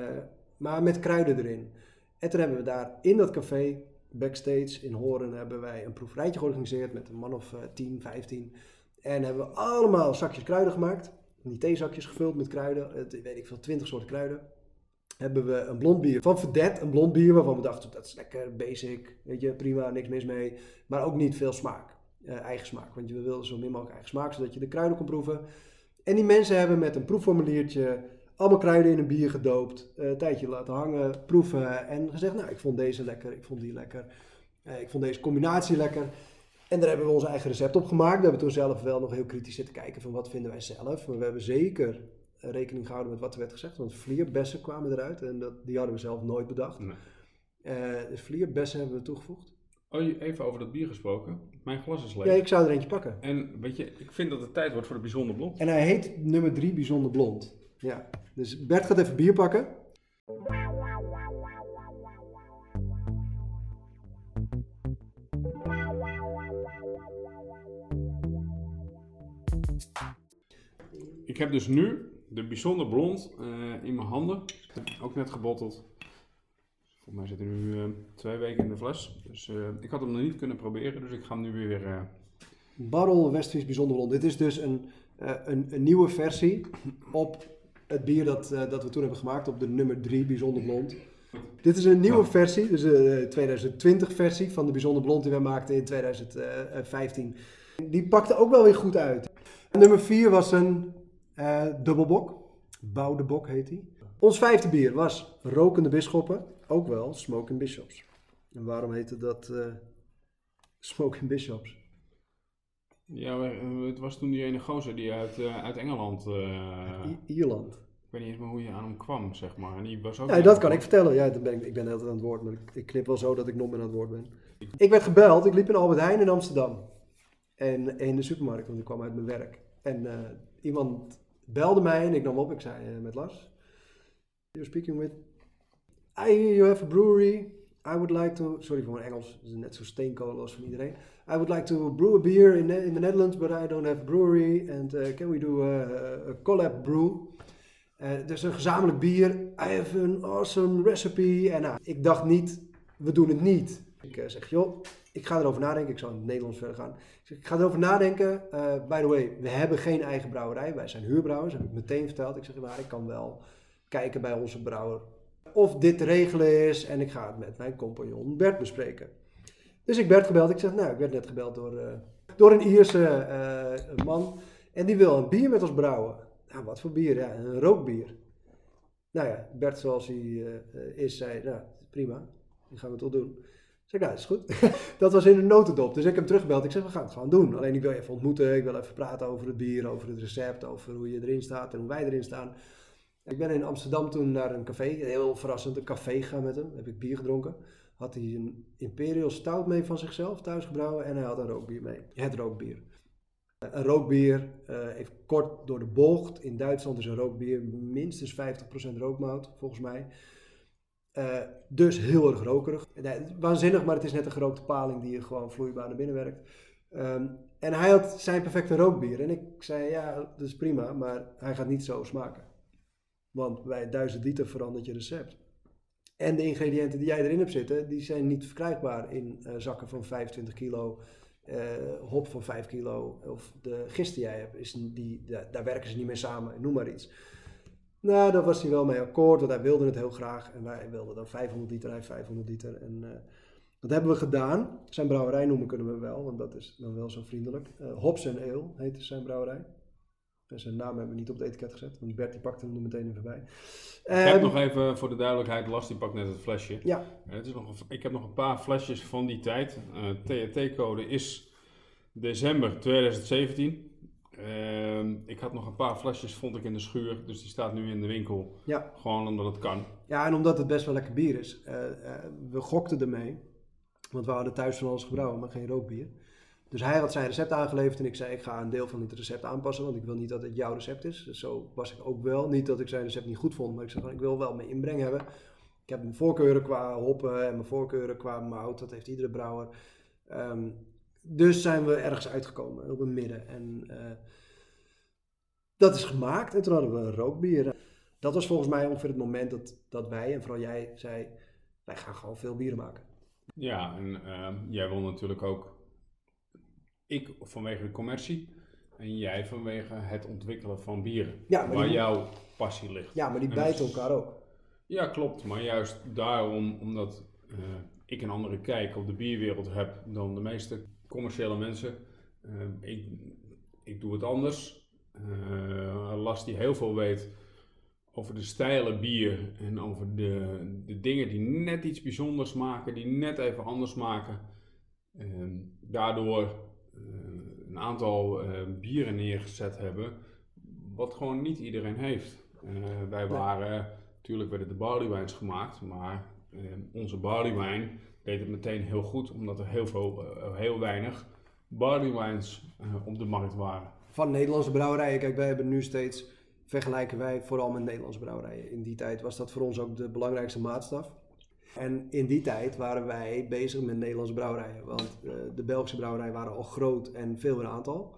maar met kruiden erin. En toen hebben we daar in dat café, backstage in Horen, hebben wij een proeverijtje georganiseerd met een man of eh, 10, 15. En hebben we allemaal zakjes kruiden gemaakt. Die theezakjes gevuld met kruiden. Het, weet ik veel, 20 soorten kruiden. Hebben we een blond bier van Verdet, een blond bier waarvan we dachten dat is lekker basic, weet je, prima, niks mis mee. Maar ook niet veel smaak, eh, eigen smaak. Want je wilde zo min mogelijk eigen smaak, zodat je de kruiden kon proeven. En die mensen hebben met een proefformuliertje allemaal kruiden in een bier gedoopt, eh, een tijdje laten hangen, proeven en gezegd, nou, ik vond deze lekker, ik vond die lekker, eh, ik vond deze combinatie lekker. En daar hebben we ons eigen recept op gemaakt. We hebben toen zelf wel nog heel kritisch zitten kijken van wat vinden wij zelf. Maar we hebben zeker eh, rekening gehouden met wat er werd gezegd. Want vlierbessen kwamen eruit en dat, die hadden we zelf nooit bedacht. Nee. De vlierbessen hebben we toegevoegd. Oh, even over dat bier gesproken. Mijn glas is leeg. Ja, ik zou er eentje pakken. En weet je, ik vind dat het tijd wordt voor de bijzonder blond. En hij heet nummer 3 Bijzonder Blond. Ja, dus Bert gaat even bier pakken. Ik heb dus nu de bijzonder blond eh, in mijn handen. Ook net gebotteld. Volgens mij zit nu eh, twee weken in de fles. Dus eh, ik had hem nog niet kunnen proberen, dus ik ga hem nu weer... eh, Barrel Westfries Bijzonder Blond. Dit is dus een, een, een nieuwe versie op het bier dat, dat we toen hebben gemaakt op de nummer 3 Bijzonder Blond. Dit is een nieuwe versie, dus de 2020 versie van de Bijzonder Blond die wij maakten in 2015. Die pakte ook wel weer goed uit. Nummer 4 was een eh dubbelbok. Boudebok heet die. Ons vijfde bier was Rokende Bisschoppen, ook wel Smoking Bishops. En waarom heette dat eh <laughs> Smoking Bishops? ja, het was toen die ene gozer die uit, eh, uit Engeland... Ierland. ik weet niet eens meer hoe je aan hem kwam, zeg maar. En die was ook Ja, dat kan ik vertellen. Ja, dan ben ik, ik ben de hele tijd aan het woord, maar ik, ik knip wel zo dat ik nog meer aan het woord ben. Ik werd gebeld, ik liep in Albert Heijn in Amsterdam. En in de supermarkt, want ik kwam uit mijn werk. En iemand belde mij en ik nam op. Ik zei eh, met Lars, you're speaking with... I hear you have a brewery. I would like to... Sorry voor mijn Engels, het is net zo steenkolen als van iedereen. I would like to brew a beer in, in the Netherlands, but I don't have a brewery. And uh, can we do a, a collab brew? Eh, dus een gezamenlijk bier. I have an awesome recipe. En nou, ik dacht niet, we doen het niet. Ik eh, zeg, joh, ik ga erover nadenken. Ik zal in het Nederlands verder gaan. Ik, ga erover nadenken. Eh, by the way, we hebben geen eigen brouwerij. Wij zijn huurbrouwers, heb ik meteen verteld. Ik zeg, maar ik kan wel kijken bij onze brouwer of dit te regelen is. En ik ga het met mijn compagnon Bert bespreken. Dus ik werd gebeld. Ik zeg, nou, ik werd net gebeld door, eh, door een Ierse eh, man. En die wil een bier met ons brouwen. Nou, wat voor bier? Ja, een rookbier. Nou ja, Bert zoals hij is, zei, nou, prima, die gaan we toch doen. Zeg, dat is goed. <laughs> dat was in een notendop. Dus ik heb hem teruggebeld. Ik zeg, we gaan het gewoon doen. Alleen ik wil je even ontmoeten. Ik wil even praten over het bier, over het recept, over hoe je erin staat en hoe wij erin staan. Ik ben in Amsterdam toen naar een café, heel verrassend, een café gegaan met hem. Heb ik bier gedronken. Had hij een Imperial Stout mee van zichzelf thuis gebrouwen en hij had een rookbier mee. Het rookbier. Een rookbier, eh, even kort door de bocht. In Duitsland is een rookbier minstens 50% rookmout, volgens mij. Eh, dus heel erg rokerig. Waanzinnig, maar het is net een gerookte paling die je gewoon vloeibaar naar binnen werkt. Ehm, en hij had zijn perfecte rookbier. En ik zei, ja, dat is prima, maar hij gaat niet zo smaken. Want bij 1000 liter verandert je recept. En de ingrediënten die jij erin hebt zitten, die zijn niet verkrijgbaar in eh, zakken van 25 kilo eh, hop van 5 kilo of de gist die jij hebt, is die, daar werken ze niet mee samen, noem maar iets. Nou, daar was hij wel mee akkoord, want hij wilde het heel graag en wij wilden dan 500 liter, hij 500 liter. En eh, dat hebben we gedaan. Zijn brouwerij noemen kunnen we wel, want dat is dan wel zo vriendelijk. Eh Hops en Ale heette zijn brouwerij. En zijn naam hebben we niet op het etiket gezet, want Bert die pakte hem er meteen even bij. Ik heb Ehm, nog even voor de duidelijkheid, Lars die pakt net het flesje. Ja, Eh, Het is nog, ik heb nog een paar flesjes van die tijd. THT-code is december 2017. Ehm, ik had nog een paar flesjes, vond ik in de schuur. Dus die staat nu in de winkel. Ja. Gewoon omdat het kan. Ja, en omdat het best wel lekker bier is. Eh, eh, we gokten ermee. Want we hadden thuis van alles gebrouwen, maar geen rookbier. Dus hij had zijn recept aangeleverd en ik zei: Ik ga een deel van het recept aanpassen, want ik wil niet dat het jouw recept is. Dus zo was ik ook wel. Niet dat ik zijn recept niet goed vond, maar ik zei: Ik wil wel mijn inbreng hebben. Ik heb mijn voorkeuren qua hoppen en mijn voorkeuren qua mout. Dat heeft iedere brouwer. Ehm, dus zijn we ergens uitgekomen op een midden. En eh, dat is gemaakt. En toen hadden we een rookbier. Dat was volgens mij ongeveer het moment dat, dat wij, en vooral jij, zei: Wij gaan gewoon veel bieren maken. Ja, en ehm, jij wil natuurlijk ook. Ik vanwege de commercie. En jij vanwege het ontwikkelen van bieren. Ja, maar waar die- jouw passie ligt. Ja, maar die En bijten elkaar ook. Ja, klopt. Maar juist daarom, omdat eh, ik een andere kijk op de bierwereld heb dan de meeste commerciële mensen. Eh, ik, ik doe het anders. Eh Lars die heel veel weet over de stijlen bier en over de, de dingen die net iets bijzonders maken, die net even anders maken. Eh, daardoor eh, een aantal eh, bieren neergezet hebben, wat gewoon niet iedereen heeft. Eh, wij waren Natuurlijk werden de barleywijns gemaakt, maar onze barleywijn deed het meteen heel goed, omdat er heel, veel, eh, heel weinig barleywijns eh, op de markt waren. Van Nederlandse brouwerijen. Kijk, wij hebben nu steeds, vergelijken wij vooral met Nederlandse brouwerijen. In die tijd was dat voor ons ook de belangrijkste maatstaf. En in die tijd waren wij bezig met Nederlandse brouwerijen. Want eh, de Belgische brouwerijen waren al groot en veel in aantal.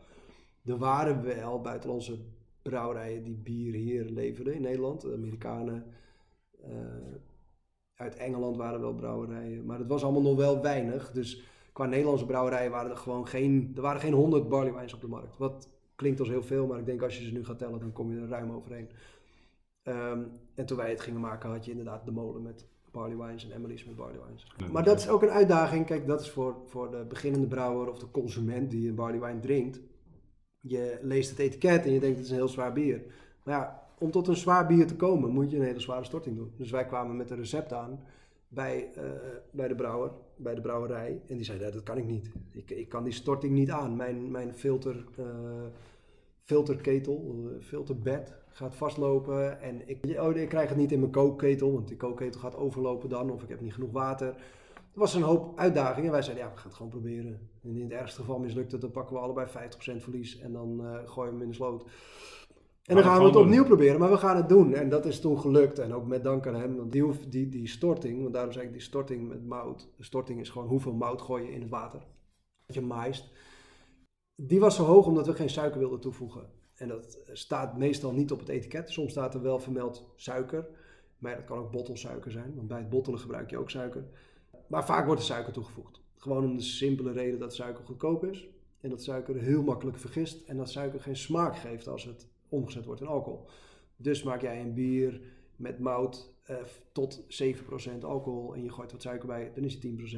Er waren wel buitenlandse brouwerijen die bier hier leverden in Nederland. De Amerikanen. Uit Engeland waren wel brouwerijen. Maar het was allemaal nog wel weinig. Dus qua Nederlandse brouwerijen waren er gewoon geen, er waren geen 100 barleywijns op de markt. Wat klinkt als heel veel, maar ik denk als je ze nu gaat tellen, dan kom je er ruim overheen. Ehm, en toen wij het gingen maken, had je inderdaad de molen met barleywijns en Emily's met barleywijns. Ja, Maar dat is ook een uitdaging. Kijk, dat is voor, voor de beginnende brouwer of de consument die een barleywijn drinkt. Je leest het etiket en je denkt het is een heel zwaar bier. Maar ja, om tot een zwaar bier te komen moet je een hele zware storting doen. Dus wij kwamen met een recept aan bij, eh, bij de brouwer, bij de brouwerij. En die zei, "Nee, dat kan ik niet. Ik, ik kan die storting niet aan. Mijn, mijn filter, eh, filterketel, eh, filterbed gaat vastlopen. En ik, oh, ik krijg het niet in mijn kookketel, want die kookketel gaat overlopen dan. Of ik heb niet genoeg water. Er was een hoop uitdagingen. En wij zeiden, ja, we gaan het gewoon proberen. En in het ergste geval mislukt het, dan pakken we allebei 50% verlies. En dan gooien we hem in de sloot. En dan Gaan we het opnieuw proberen, maar we gaan het doen. En dat is toen gelukt. En ook met dank aan hem. Want die, die, die storting, want daarom zeg ik die storting met mout. De storting is gewoon hoeveel mout gooi je in het water. Dat je maist. Die was zo hoog omdat we geen suiker wilden toevoegen. En dat staat meestal niet op het etiket. Soms staat er wel vermeld suiker. Maar dat kan ook bottelsuiker zijn. Want bij het bottelen gebruik je ook suiker. Maar vaak wordt er suiker toegevoegd. Gewoon om de simpele reden dat suiker goedkoop is. En dat suiker heel makkelijk vergist. En dat suiker geen smaak geeft als het omgezet wordt in alcohol. Dus maak jij een bier met mout eh, tot 7% alcohol en je gooit wat suiker bij, dan is het 10%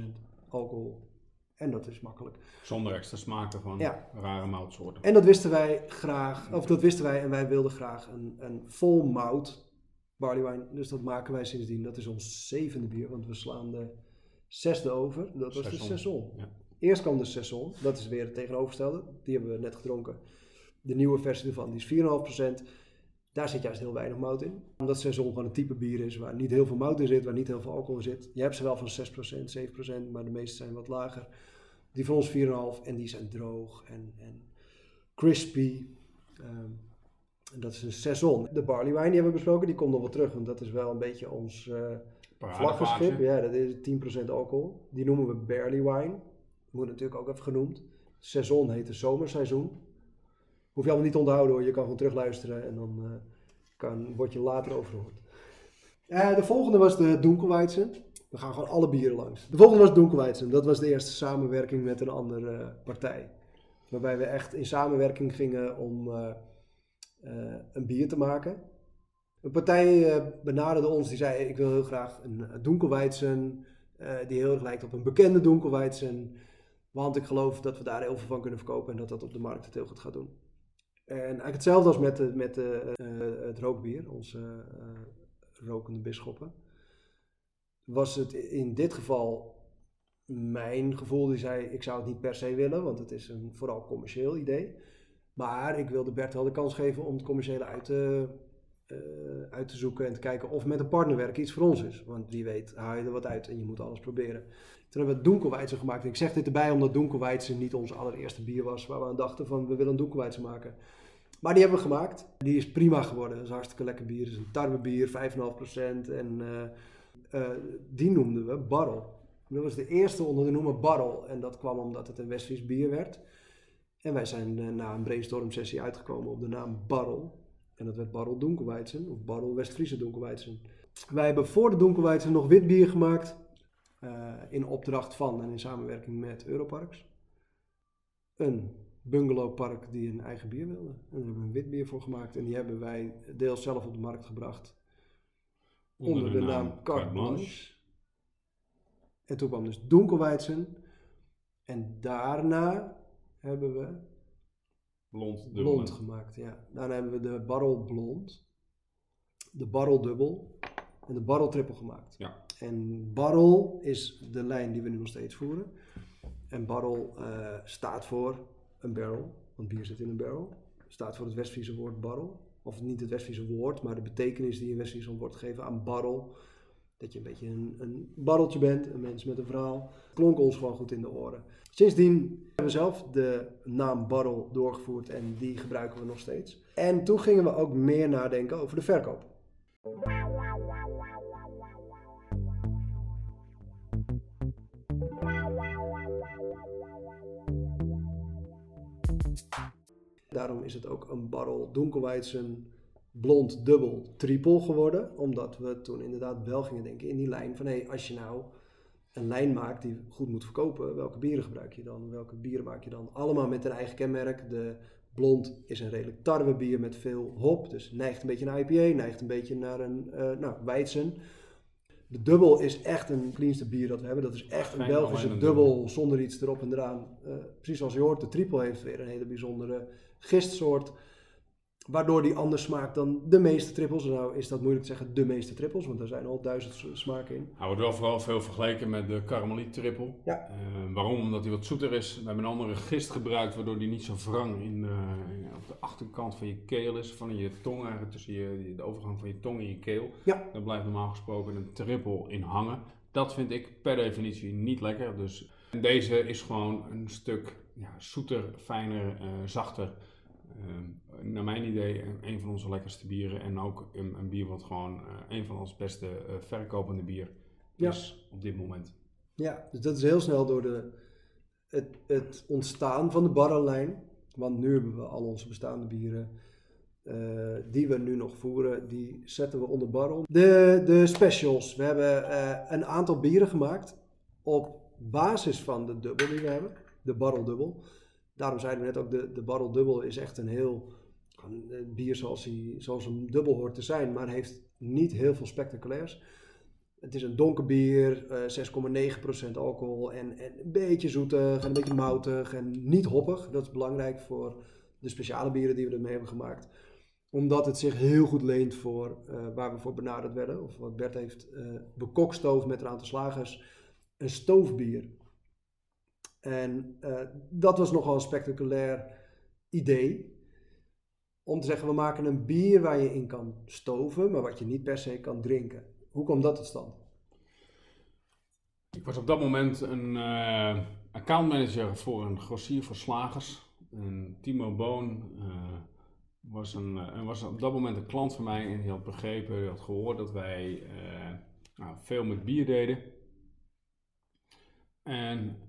alcohol. En dat is makkelijk. Zonder extra smaken van Ja. rare moutsoorten. En dat wisten wij graag, of dat wisten wij en wij wilden graag een, een vol mout barleywine. Dus dat maken wij sindsdien. Dat is ons zevende bier, want we slaan de zesde over. Dat was de Saison. Saison. Ja. Eerst kwam de Saison, dat is weer het tegenovergestelde. Die hebben we net gedronken. De nieuwe versie ervan, die is 4,5%. Daar zit juist heel weinig mout in. Omdat Saison gewoon een type bier is waar niet heel veel mout in zit, waar niet heel veel alcohol in zit. Je hebt ze wel van 6%, 7%, maar de meeste zijn wat lager. Die van ons 4,5 en die zijn droog en, en crispy. Ehm, en dat is een Saison. De barley wine die hebben we besproken, die komt nog wel terug, want dat is wel een beetje ons eh vlaggenschip. Ja, dat is 10% alcohol. Die noemen we barley wine. Moet natuurlijk ook even genoemd. Saison heet het zomerseizoen. Hoef je allemaal niet onthouden hoor. Je kan gewoon terugluisteren en dan eh, kan, word je later overhoord. Eh, de volgende was de Dunkelweizen. We gaan gewoon alle bieren langs. De volgende was Dunkelweizen. Dat was de eerste samenwerking met een andere eh, partij. Waarbij we echt in samenwerking gingen om een bier te maken. Een partij benaderde ons die zei: Ik wil heel graag een uh, Dunkelweizen. eh, die heel erg lijkt op een bekende Dunkelweizen. Want ik geloof dat we daar heel veel van kunnen verkopen en dat dat op de markt het heel goed gaat doen. En eigenlijk hetzelfde als met, met eh, het rookbier, onze eh, rokende bisschoppen. Was het in dit geval mijn gevoel die zei: Ik zou het niet per se willen, want het is een vooral commercieel idee. Maar ik wilde Bert wel de kans geven om het commerciële uit te, eh, uit te zoeken en te kijken of met een partner werken iets voor ons is. Want wie weet haal je er wat uit en je moet alles proberen. Toen hebben we Donkelweitse gemaakt. En ik zeg dit erbij omdat Donkelweitse niet ons allereerste bier was waar we aan dachten van we willen een Donkelweitse maken. Maar die hebben we gemaakt. Die is prima geworden. Dat is hartstikke lekker bier. Het is een tarwebier, 5,5%. En eh, eh, die noemden we Barrel. Dat was de eerste onder de noemer Barrel. En dat kwam omdat het een Westfries bier werd. En wij zijn eh, na een brainstorm sessie uitgekomen op de naam Barrel. En dat werd Barrel Donkelweitsen of Barrel Westfriese Donkelweitsen. Wij hebben voor de Donkelweitsen nog wit bier gemaakt. in opdracht van en in samenwerking met Europarks. Een bungalowpark die een eigen bier wilde. En daar hebben we een wit bier voor gemaakt. En die hebben wij deels zelf op de markt gebracht. Onder, de, naam Carte Blanche. En toen kwam dus Donkelweitsen. En daarna hebben we Blond, blond gemaakt. Ja. Daarna hebben we de Barrel Blond, de Barrel Dubbel en de Barrel Triple gemaakt. Ja. En Barrel is de lijn die we nu nog steeds voeren. En Barrel uh, staat voor een barrel, want bier zit in een barrel. Staat voor het Westfriese woord barrel. Of niet het Westfriese woord, maar de betekenis die een Westfriese wordt gegeven aan barrel. Dat je een beetje een, een barreltje bent, een mens met een verhaal. Klonk ons gewoon goed in de oren. Sindsdien hebben we zelf de naam barrel doorgevoerd en die gebruiken we nog steeds. En toen gingen we ook meer nadenken over de verkoop. Daarom is het ook een barrel Donkelweitsen blond dubbel triple geworden. Omdat we toen inderdaad wel gingen denken in die lijn van hé, hey, als je nou een lijn maakt die goed moet verkopen, welke bieren gebruik je dan? Welke bieren maak je dan? Allemaal met een eigen kenmerk. De blond is een redelijk tarwebier met veel hop, dus neigt een beetje naar IPA, neigt een beetje naar een uh, nou, Weizen. De dubbel is echt een cleanste bier dat we hebben. Dat is echt een Belgische dubbel zonder iets erop en eraan. Uh, precies zoals je hoort, de triple heeft weer een hele bijzondere gistsoort. Waardoor die anders smaakt dan de meeste trippels. Nou is dat moeilijk te zeggen, de meeste trippels, want er zijn al duizend smaken in. Hij wordt wel vooral veel vergeleken met de karameliet trippel. Ja. Uh, waarom? Omdat hij wat zoeter is. We hebben een andere gist gebruikt, waardoor die niet zo wrang in, uh, op de achterkant van je keel is. Van je tong eigenlijk, tussen je, de overgang van je tong en je keel. Ja. Daar blijft normaal gesproken een trippel in hangen. Dat vind ik per definitie niet lekker. Dus deze is gewoon een stuk ja, zoeter, fijner, uh, zachter. Uh, naar mijn idee een van onze lekkerste bieren. En ook een, een bier wat gewoon uh, een van onze beste uh, verkopende bier Ja. is op dit moment. Ja, dus dat is heel snel door de, het, het ontstaan van de barrellijn. Want nu hebben we al onze bestaande bieren eh, die we nu nog voeren, die zetten we onder barrel. De, de specials. We hebben eh, een aantal bieren gemaakt op basis van de dubbel die we hebben. De barreldubbel. Daarom zeiden we net ook, de, de barreldubbel is echt een heel een bier zoals, hij, zoals een dubbel hoort te zijn, maar heeft niet heel veel spectaculairs. Het is een donker bier, uh, 6,9% alcohol en, en, een beetje zoetig en een beetje moutig en niet hoppig. Dat is belangrijk voor de speciale bieren die we ermee hebben gemaakt. Omdat het zich heel goed leent voor uh, waar we voor benaderd werden, of wat Bert heeft uh, bekokstoofd met een aantal slagers, een stoofbier. En uh, dat was nogal een spectaculair idee. Om te zeggen, we maken een bier waar je in kan stoven, maar wat je niet per se kan drinken. Hoe kwam dat tot stand? Ik was op dat moment een uh, accountmanager voor een grossier voor slagers. En Timo Boon uh, was, een, was op dat moment een klant van mij en die had begrepen, die had gehoord dat wij nou, veel met bier deden. En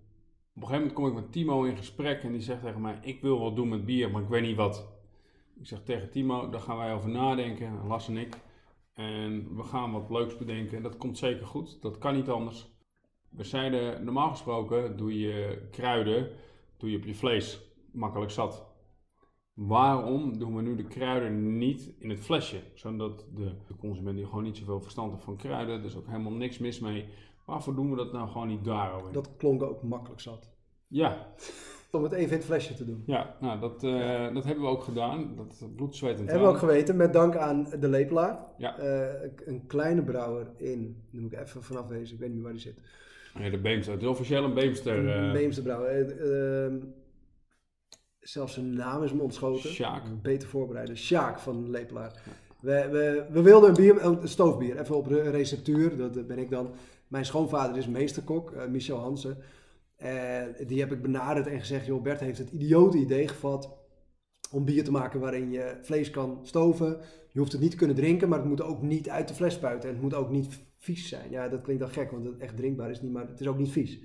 op een gegeven moment kom ik met Timo in gesprek en die zegt tegen mij: Ik wil wat doen met bier, maar ik weet niet wat. Ik zeg tegen Timo: Daar gaan wij over nadenken, Las en ik. En we gaan wat leuks bedenken. Dat komt zeker goed. Dat kan niet anders. We zeiden, normaal gesproken doe je kruiden, doe je op je vlees. Makkelijk zat. Waarom doen we nu de kruiden niet in het flesje? Zodat de, de consument die gewoon niet zoveel verstand heeft van kruiden, er is ook helemaal niks mis mee. Waarvoor doen we dat nou gewoon niet daarover? Dat klonk ook makkelijk zat. Ja. <laughs> Om het even in het flesje te doen. Ja, nou dat, uh, ja. dat hebben we ook gedaan. Dat bloed, zweet en Hebben we ook geweten, met dank aan de lepelaar. Ja. Uh, een kleine brouwer in, nu moet ik even vanaf wezen, ik weet niet waar die zit. Ja, de Beemster, het is officieel een Beemster. Uh... Beemster brouwer. Uh, zelfs zijn naam is me ontschoten. Sjaak. Beter voorbereiden. Sjaak van Lepelaar. We, we, we wilden een bier, een stoofbier, even op de receptuur, dat eh, ben ik dan. Mijn schoonvader is meesterkok, uh, Michel Hansen. En die heb ik benaderd en gezegd, joh, Bert heeft het idiote idee gevat om bier te maken waarin je vlees kan stoven. Je hoeft het niet te kunnen drinken, maar het moet ook niet uit de fles spuiten. En het moet ook niet vies zijn. Ja, dat klinkt dan gek, want het echt drinkbaar is niet, maar het is ook niet vies.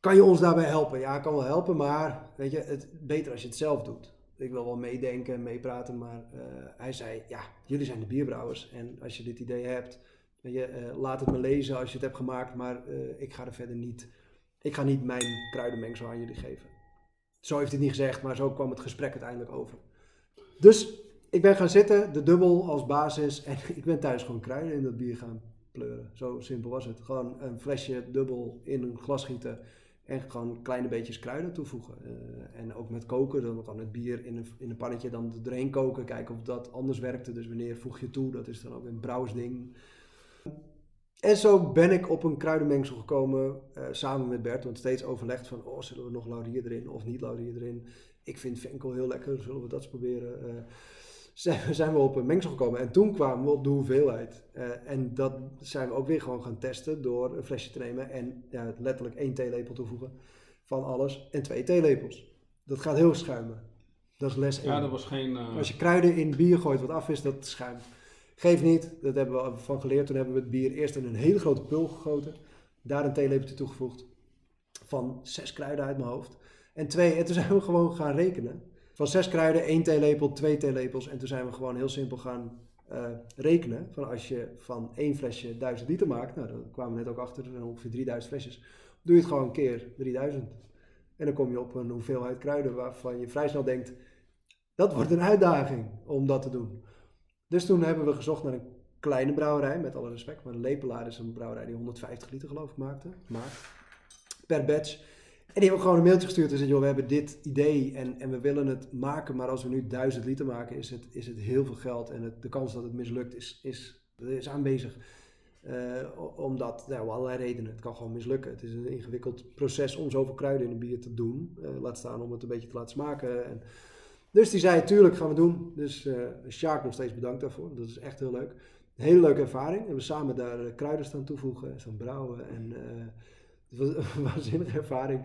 Kan je ons daarbij helpen? Ja, kan wel helpen, maar weet je, het beter als je het zelf doet. Ik wil wel meedenken en meepraten, maar uh, hij zei, ja, jullie zijn de bierbrouwers en als je dit idee hebt, je, uh, laat het me lezen als je het hebt gemaakt, maar uh, ik ga er verder niet, ik ga niet mijn kruidenmengsel aan jullie geven. Zo heeft hij het niet gezegd, maar zo kwam het gesprek uiteindelijk over. Dus ik ben gaan zitten, de dubbel als basis. En <laughs> ik ben thuis gewoon kruiden in dat bier gaan pleuren. Zo simpel was het. Gewoon een flesje dubbel in een glas gieten. En gewoon kleine beetjes kruiden toevoegen. Uh, en ook met koken, dan kan het bier in een, in een pannetje dan erheen koken. Kijken of dat anders werkte. Dus wanneer voeg je toe, dat is dan ook een brouwsding. En zo ben ik op een kruidenmengsel gekomen uh, samen met Bert. Want steeds overlegd van, oh, zullen we nog laurier erin of niet laurier erin? Ik vind venkel heel lekker, zullen we dat eens proberen? Uh, <laughs> zijn, zijn we op een mengsel gekomen. En toen kwamen we op de hoeveelheid. Uh, en dat zijn we ook weer gewoon gaan testen door een flesje te nemen en ja, letterlijk één theelepel toevoegen van alles en twee theelepels. Dat gaat heel schuimen. Dat is les 1. Ja, dat was geen... Als je kruiden in bier gooit wat af is, dat schuimt. Geef niet, dat hebben we van geleerd. Toen hebben we het bier eerst in een hele grote pul gegoten. Daar een theelepeltje toegevoegd. Van zes kruiden uit mijn hoofd. En twee, en toen zijn we gewoon gaan rekenen. Van zes kruiden, één theelepel, twee theelepels. En toen zijn we gewoon heel simpel gaan uh, rekenen. Van als je van één flesje 1000 liter maakt, nou, daar kwamen we net ook achter, er zijn ongeveer 3000 flesjes. Doe je het gewoon een keer 3000. En dan kom je op een hoeveelheid kruiden waarvan je vrij snel denkt, dat wordt een uitdaging om dat te doen. Dus toen hebben we gezocht naar een kleine brouwerij, met alle respect. Maar Lepelaar is een brouwerij die 150 liter geloof ik maakte, maakt. Per batch. En die hebben gewoon een mailtje gestuurd en zei, joh, we hebben dit idee en, en we willen het maken, maar als we nu 1000 liter maken, is het, is het heel veel geld en de kans dat het mislukt is, is, is aanwezig. Uh, omdat, nou, allerlei redenen. Het kan gewoon mislukken. Het is een ingewikkeld proces om zoveel kruiden in een bier te doen. Uh, laat staan om het een beetje te laten smaken. En, dus die zei, tuurlijk gaan we doen. Dus uh, Sjaak nog steeds bedankt daarvoor. Dat is echt heel leuk. Een hele leuke ervaring. En we samen daar kruiden staan toevoegen, staan brouwen. En het was <laughs> een waanzinnige ervaring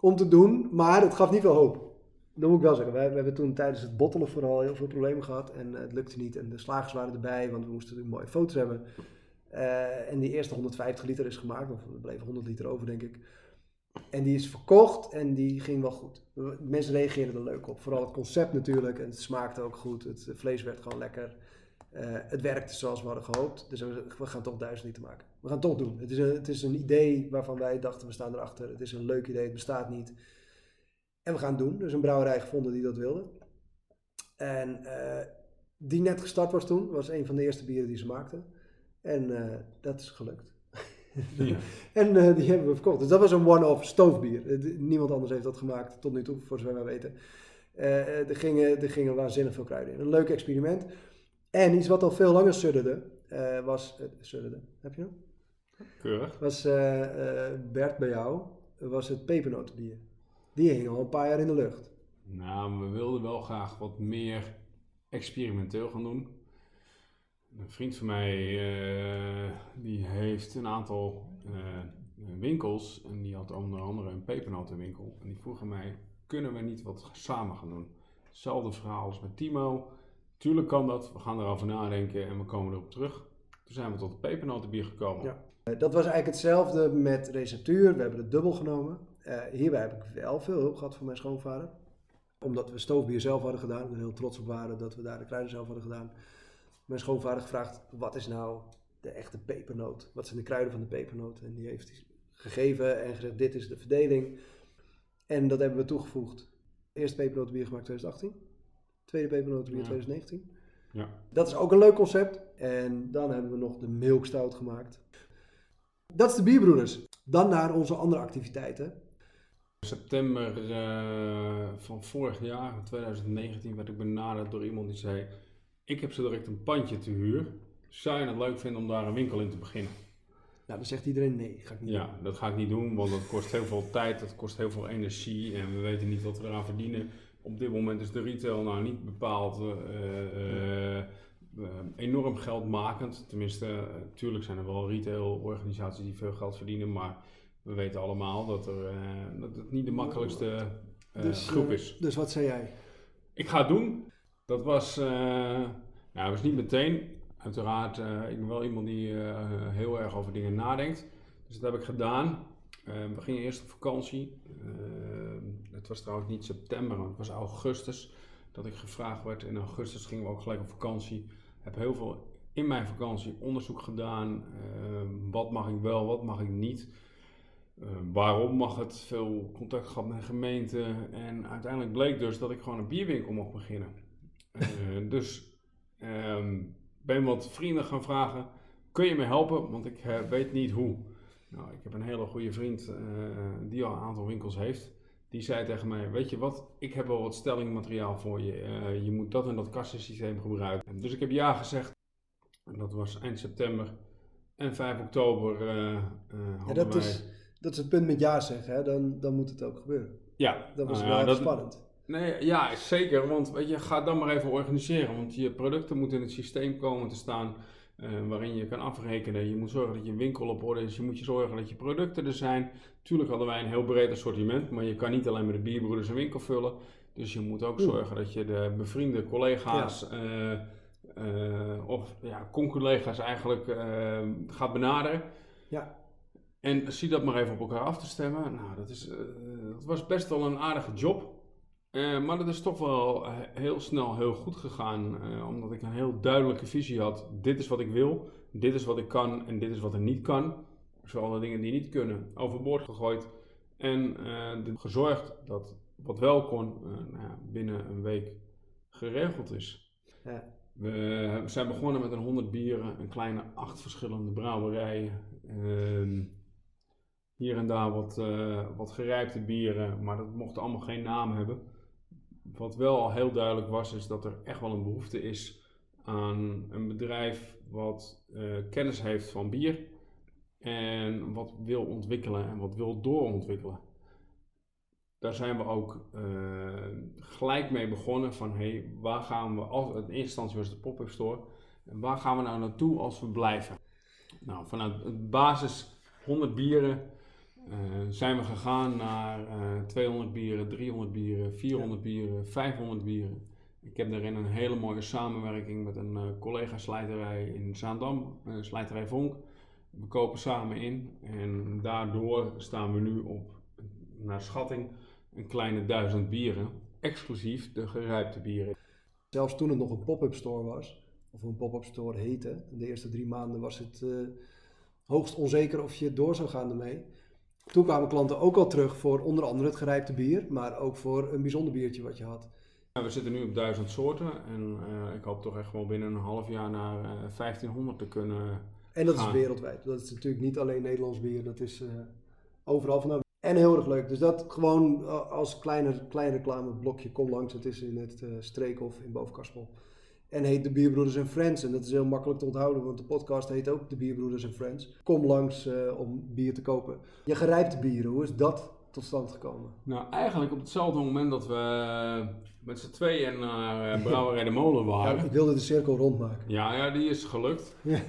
om te doen, maar het gaf niet veel hoop. Dat moet ik wel zeggen. We, hebben toen tijdens het bottelen vooral heel veel problemen gehad en het lukte niet. En de slagers waren erbij, want we moesten mooie foto's hebben. En die eerste 150 liter is gemaakt, of er bleef 100 liter over denk ik. En die is verkocht en die ging wel goed. Mensen reageerden er leuk op. Vooral het concept natuurlijk. En het smaakte ook goed. Het vlees werd gewoon lekker. Uh, het werkte zoals we hadden gehoopt. Dus we, gaan toch duizend liter maken. We gaan het toch doen. Het is, een, het is een idee waarvan wij dachten, we staan erachter. Het is een leuk idee, het bestaat niet. En we gaan het doen. Dus een brouwerij gevonden die dat wilde. En uh, die net gestart was toen. Was een van de eerste bieren die ze maakten. En dat is gelukt. Ja. <laughs> en uh, die hebben we verkocht. Dus dat was een one-off stoofbier. niemand anders heeft dat gemaakt tot nu toe, voor zover wij weten. er, gingen, er gingen waanzinnig veel kruiden in. Een leuk experiment. En iets wat al veel langer sudderde, was... Sudderde, heb je hem? Keurig. Was Bert bij jou, was het pepernotenbier. Die hing al een paar jaar in de lucht. Nou, we wilden wel graag wat meer experimenteel gaan doen. Een vriend van mij, die heeft een aantal winkels. En die had onder andere een pepernotenwinkel. En die vroeg aan mij, kunnen we niet wat samen gaan doen? Hetzelfde verhaal als met Timo Tuurlijk kan dat, we gaan erover nadenken en we komen erop terug. Toen zijn we tot het pepernotenbier gekomen. Ja. Dat was eigenlijk hetzelfde met receptuur. We hebben het dubbel genomen. Hierbij heb ik wel veel hulp gehad van mijn schoonvader. Omdat we stoofbier zelf hadden gedaan. En heel trots op waren dat we daar de kruiden zelf hadden gedaan. Mijn schoonvader gevraagd, wat is nou de echte pepernoot? Wat zijn de kruiden van de pepernoot? En die heeft hij gegeven en gezegd, dit is de verdeling. En dat hebben we toegevoegd. Eerst pepernotenbier gemaakt 2018. Tweede pepernotenbier ja. 2019. Ja. Dat is ook een leuk concept. En dan hebben we nog de milkstout gemaakt. Dat is de Bierbroeders. Dan naar onze andere activiteiten. September uh, van vorig jaar, 2019, werd ik benaderd door iemand die zei: Ik heb zo direct een pandje te huur. Zou je het leuk vinden om daar een winkel in te beginnen? Nou, dan zegt iedereen nee, ga ik niet Ja, doen. dat ga ik niet doen, want dat kost heel veel tijd, dat kost heel veel energie en we weten niet wat we eraan verdienen. Op dit moment is de retail nou niet bepaald eh, eh, eh, enorm geldmakend. Tenminste, natuurlijk zijn er wel retailorganisaties die veel geld verdienen, maar we weten allemaal dat, er, dat het niet de makkelijkste Dus, groep is. Dus wat zei jij? Ik ga het doen. Dat was, eh, nou, was niet meteen. Uiteraard, eh, ik ben wel iemand die eh, heel erg over dingen nadenkt. Dus dat heb ik gedaan. We gingen eerst op vakantie. Het was trouwens niet september, het was augustus dat ik gevraagd werd. In augustus gingen we ook gelijk op vakantie. Heb heel veel in mijn vakantie onderzoek gedaan. Wat mag ik wel, wat mag ik niet. Waarom mag het? Veel contact gehad met de gemeente. En uiteindelijk bleek dus dat ik gewoon een bierwinkel mocht beginnen. Eh, dus ehm, ben wat vrienden gaan vragen: kun je me helpen? Want ik eh, weet niet hoe. Nou, ik heb een hele goede vriend eh, die al een aantal winkels heeft. Die zei tegen mij: Weet je wat, ik heb wel wat stellingmateriaal voor je. Je moet dat en dat kassensysteem gebruiken. Dus ik heb ja gezegd. En dat was eind september. En 5 oktober Ja, dat, wij... is, dat is het punt met ja zeggen, hè? Dan, dan moet het ook gebeuren. Ja, Dat was nou wel ja, dat- spannend. Nee, ja, zeker. Want weet je, ga dan maar even organiseren. Want je producten moeten in het systeem komen te staan eh, waarin je kan afrekenen. Je moet zorgen dat je winkel op orde is. Je moet je zorgen dat je producten er zijn. Tuurlijk hadden wij een heel breed assortiment, maar je kan niet alleen met de bierbroeders een winkel vullen. Dus je moet ook zorgen dat je de bevriende collega's eh, eh, of ja, conculega's eigenlijk gaat benaderen. Ja. En zie dat maar even op elkaar af te stemmen. Nou, dat, is, dat was best wel een aardige job. Eh, maar dat is toch wel heel snel heel goed gegaan. eh, omdat ik een heel duidelijke visie had. Dit is wat ik wil. Dit is wat ik kan. En dit is wat er niet kan. Dus alle dingen die niet kunnen overboord gegooid. En de- gezorgd dat wat wel kon nou ja, binnen een week geregeld is. Ja. We zijn begonnen met een 100 bieren, een kleine acht verschillende brouwerijen. Ehm, hier en daar wat, wat gerijpte bieren, maar dat mocht allemaal geen naam hebben. Wat wel al heel duidelijk was, is dat er echt wel een behoefte is aan een bedrijf wat eh, kennis heeft van bier en wat wil ontwikkelen en wat wil doorontwikkelen. Daar zijn we ook eh, gelijk mee begonnen van hey, waar gaan we, als, in eerste instantie was de pop-up store, en waar gaan we nou naartoe als we blijven? Nou, vanuit het basis 100 bieren zijn we gegaan naar eh 200 bieren, 300 bieren, 400 bieren, 500 bieren. Ik heb daarin een hele mooie samenwerking met een eh, collega slijterij in Zaandam, eh, slijterij Vonk. We kopen samen in en daardoor staan we nu op, naar schatting, een kleine duizend bieren, exclusief de gerijpte bieren. Zelfs toen het nog een pop-up store was, of een pop-up store heette, de eerste drie maanden was het eh, hoogst onzeker of je door zou gaan ermee. Toen kwamen klanten ook al terug voor onder andere het gerijpte bier, maar ook voor een bijzonder biertje wat je had. Ja, we zitten nu op duizend soorten en eh, ik hoop toch echt wel binnen een half jaar naar eh, 1500 te kunnen. En dat is wereldwijd. Dat is natuurlijk niet alleen Nederlands bier, dat is eh, overal vandaan. En heel erg leuk. Dus dat gewoon eh, als kleine, klein reclameblokje, kom langs. Het is in het eh, Streekhof in Bovenkarspel. En heet de Bierbroeders en Friends. En dat is heel makkelijk te onthouden, want de podcast heet ook de Bierbroeders en Friends. Kom langs eh, om bier te kopen. Je gerijpte bieren, hoe is dat tot stand gekomen? Nou, eigenlijk op hetzelfde moment dat we met z'n tweeën naar eh, Brouwerij de Molen <laughs> Ja, waren. ik wilde de cirkel rondmaken. Ja, ja, die is gelukt. Ja. <laughs>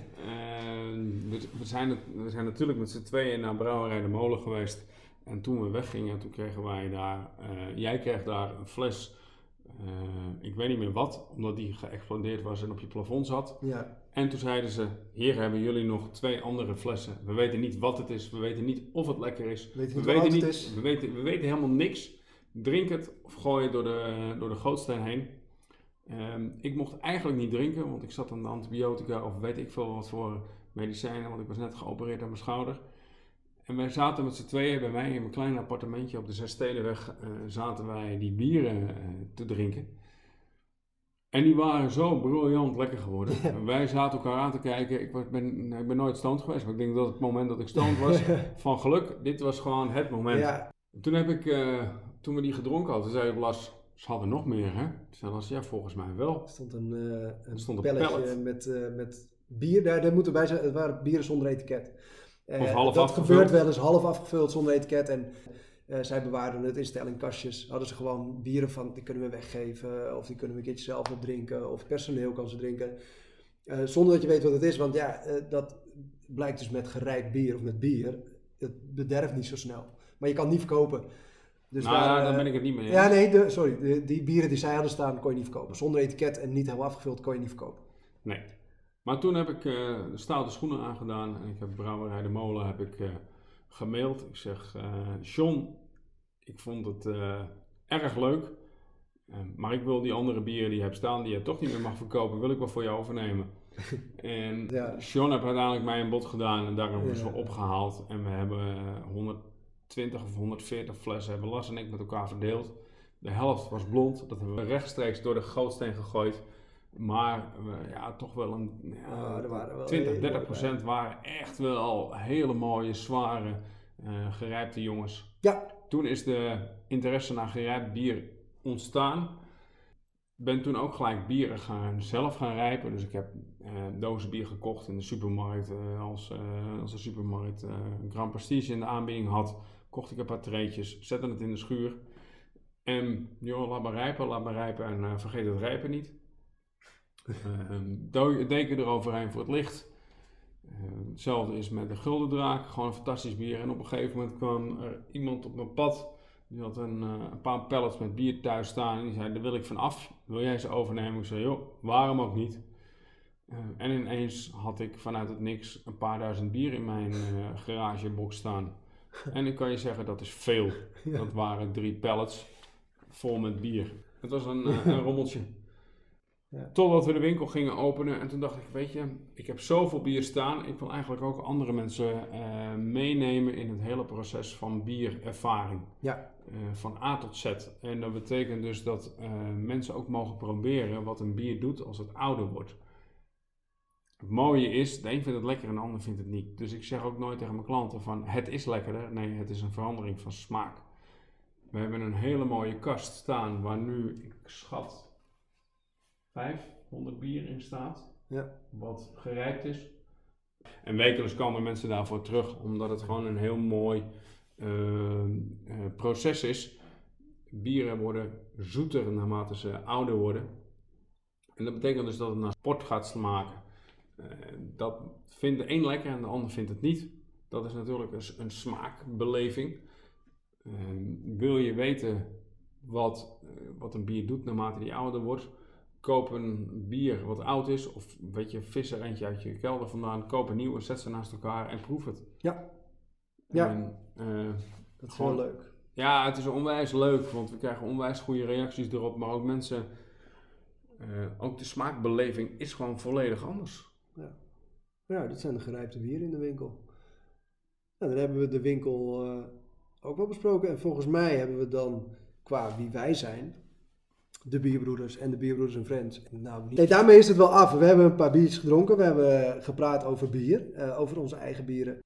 We, we zijn, we zijn natuurlijk met z'n tweeën naar Brouwerij de Molen geweest. En toen we weggingen, toen kregen wij daar, eh, jij kreeg daar een fles, eh, ik weet niet meer wat, omdat die geëxplodeerd was en op je plafond zat. Ja, En toen zeiden ze, hier hebben jullie nog twee andere flessen. We weten niet wat het is, we weten niet of het lekker is. We weten, niet, is? We, weten, we weten helemaal niks. Drink het of gooi het door de, door de gootsteen heen. Ehm, ik mocht eigenlijk niet drinken, want ik zat aan de antibiotica of weet ik veel wat voor medicijnen, want ik was net geopereerd aan mijn schouder. En wij zaten met z'n tweeën bij mij in mijn kleine appartementje op de Zesstedenweg, eh zaten wij die bieren eh, te drinken. En die waren zo briljant lekker geworden. En wij zaten elkaar aan te kijken. Ik was- ben, ik ben nooit stoned geweest, maar ik denk dat het moment dat ik stoned was, <laughs> van geluk, dit was gewoon het moment. Ja, Toen heb ik, eh, toen we die gedronken hadden, zei Blas, ze hadden nog meer hè? Toen zei Blas, ja volgens mij wel. er stond een, een stond een pelletje pallet. met, met bier. Daar, daar moeten bij zijn, het waren bieren zonder etiket. Eh, Of half dat afgevuld. gebeurt wel eens half afgevuld zonder etiket. En eh, zij bewaarden het in stellingkastjes. Hadden ze gewoon bieren van, die kunnen we weggeven. Of die kunnen we een keertje zelf nog drinken. Of personeel kan ze drinken. Eh, zonder dat je weet wat het is. Want ja, dat blijkt dus met gerijpt bier of met bier. Het bederft niet zo snel. Maar je kan het niet verkopen. Dus nou, daar, eh, ben ik het niet mee eens. Ja, nee, de, sorry. De- die bieren die zij hadden staan, kon je niet verkopen. Zonder etiket en niet helemaal afgevuld, kon je niet verkopen. Nee. Maar toen heb ik eh, de stoute schoenen aangedaan en ik heb Brouwerij de Molen heb ik, eh, gemaild. Ik zeg, eh John, ik vond het erg leuk, maar ik wil die andere bieren die je hebt staan, die je toch niet meer mag verkopen, wil ik wel voor jou overnemen. <laughs> en Ja. John heeft uiteindelijk mij een bod gedaan en daar hebben we Ja. ze opgehaald. En we hebben eh, 120 of 140 flessen, hebben Las en ik met elkaar verdeeld. De helft was blond, dat hebben we rechtstreeks door de gootsteen gegooid. Maar we- ja, toch wel een ja, waren wel 20, hele 30 procent waren echt wel hele mooie, zware, eh gerijpte jongens. Ja, Toen is de interesse naar gerijpt bier ontstaan. Ben toen ook gelijk bieren gaan, zelf gaan rijpen. Dus ik heb eh dozen bier gekocht in de supermarkt. eh, als, eh, als de supermarkt eh, een Grand Prestige in de aanbieding had, kocht ik een paar treetjes, zette het in de schuur. En joh, laat maar rijpen, laat maar rijpen en eh, vergeet het rijpen niet. Do- deken eroverheen voor het licht. Eh, hetzelfde is met de Guldendraak, gewoon een fantastisch bier. En op een gegeven moment kwam er iemand op mijn pad, die had een, eh, een paar pallets met bier thuis staan. En die zei, daar wil ik van af, wil jij ze overnemen? Ik zei, joh, waarom ook niet? En ineens had ik vanuit het niks een paar duizend bier in mijn garagebox staan. En ik kan je zeggen, dat is veel. Ja. Dat waren drie pallets vol met bier. Het was een, een <laughs> rommeltje. Ja. Totdat we de winkel gingen openen en toen dacht ik, weet je, ik heb zoveel bier staan. Ik wil eigenlijk ook andere mensen eh, meenemen in het hele proces van bierervaring. Ja. Eh, van A tot Z. En dat betekent dus dat eh, mensen ook mogen proberen wat een bier doet als het ouder wordt. Het mooie is, de een vindt het lekker en de ander vindt het niet. Dus ik zeg ook nooit tegen mijn klanten van het is lekkerder. Nee, het is een verandering van smaak. We hebben een hele mooie kast staan waar nu, ik schat, 500 bier in staat. Ja. Wat gerijpt is. En wekelijks komen mensen daarvoor terug, omdat het gewoon een heel mooi eh, eh, proces is. Bieren worden zoeter naarmate ze ouder worden. En dat betekent dus dat het naar sport gaat smaken. Eh, dat vindt de een lekker en de ander vindt het niet. Dat is natuurlijk een, een smaakbeleving. Wil je weten wat, wat een bier doet naarmate die ouder wordt? Koop een bier wat oud is, of weet je, vis er eentje uit je kelder vandaan. Koop een nieuwe, zet ze naast elkaar en proef het. Ja. Ja. En, eh, Dat is Gewoon- wel leuk. ja, het is onwijs leuk, want we krijgen onwijs goede reacties erop. Maar ook mensen, eh, ook de smaakbeleving is gewoon volledig anders. Ja, dit zijn de gerijpte bieren in de winkel. Nou, dan hebben we de winkel eh, ook wel besproken. En volgens mij hebben we dan, qua wie wij zijn, de bierbroeders en de bierbroeders en friends. Nou, niet... nee, daarmee is het wel af. We hebben een paar biertjes gedronken. We hebben gepraat over bier, eh, over onze eigen bieren.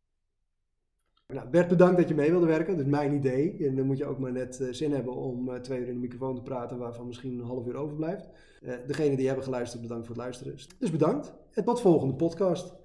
Nou, Bert, bedankt dat je mee wilde werken. Dat is mijn idee. En dan moet je ook maar net eh, zin hebben om eh, twee uur in de microfoon te praten, waarvan misschien een half uur overblijft. Eh degene die hebben geluisterd, bedankt voor het luisteren. Dus bedankt. En tot volgende podcast.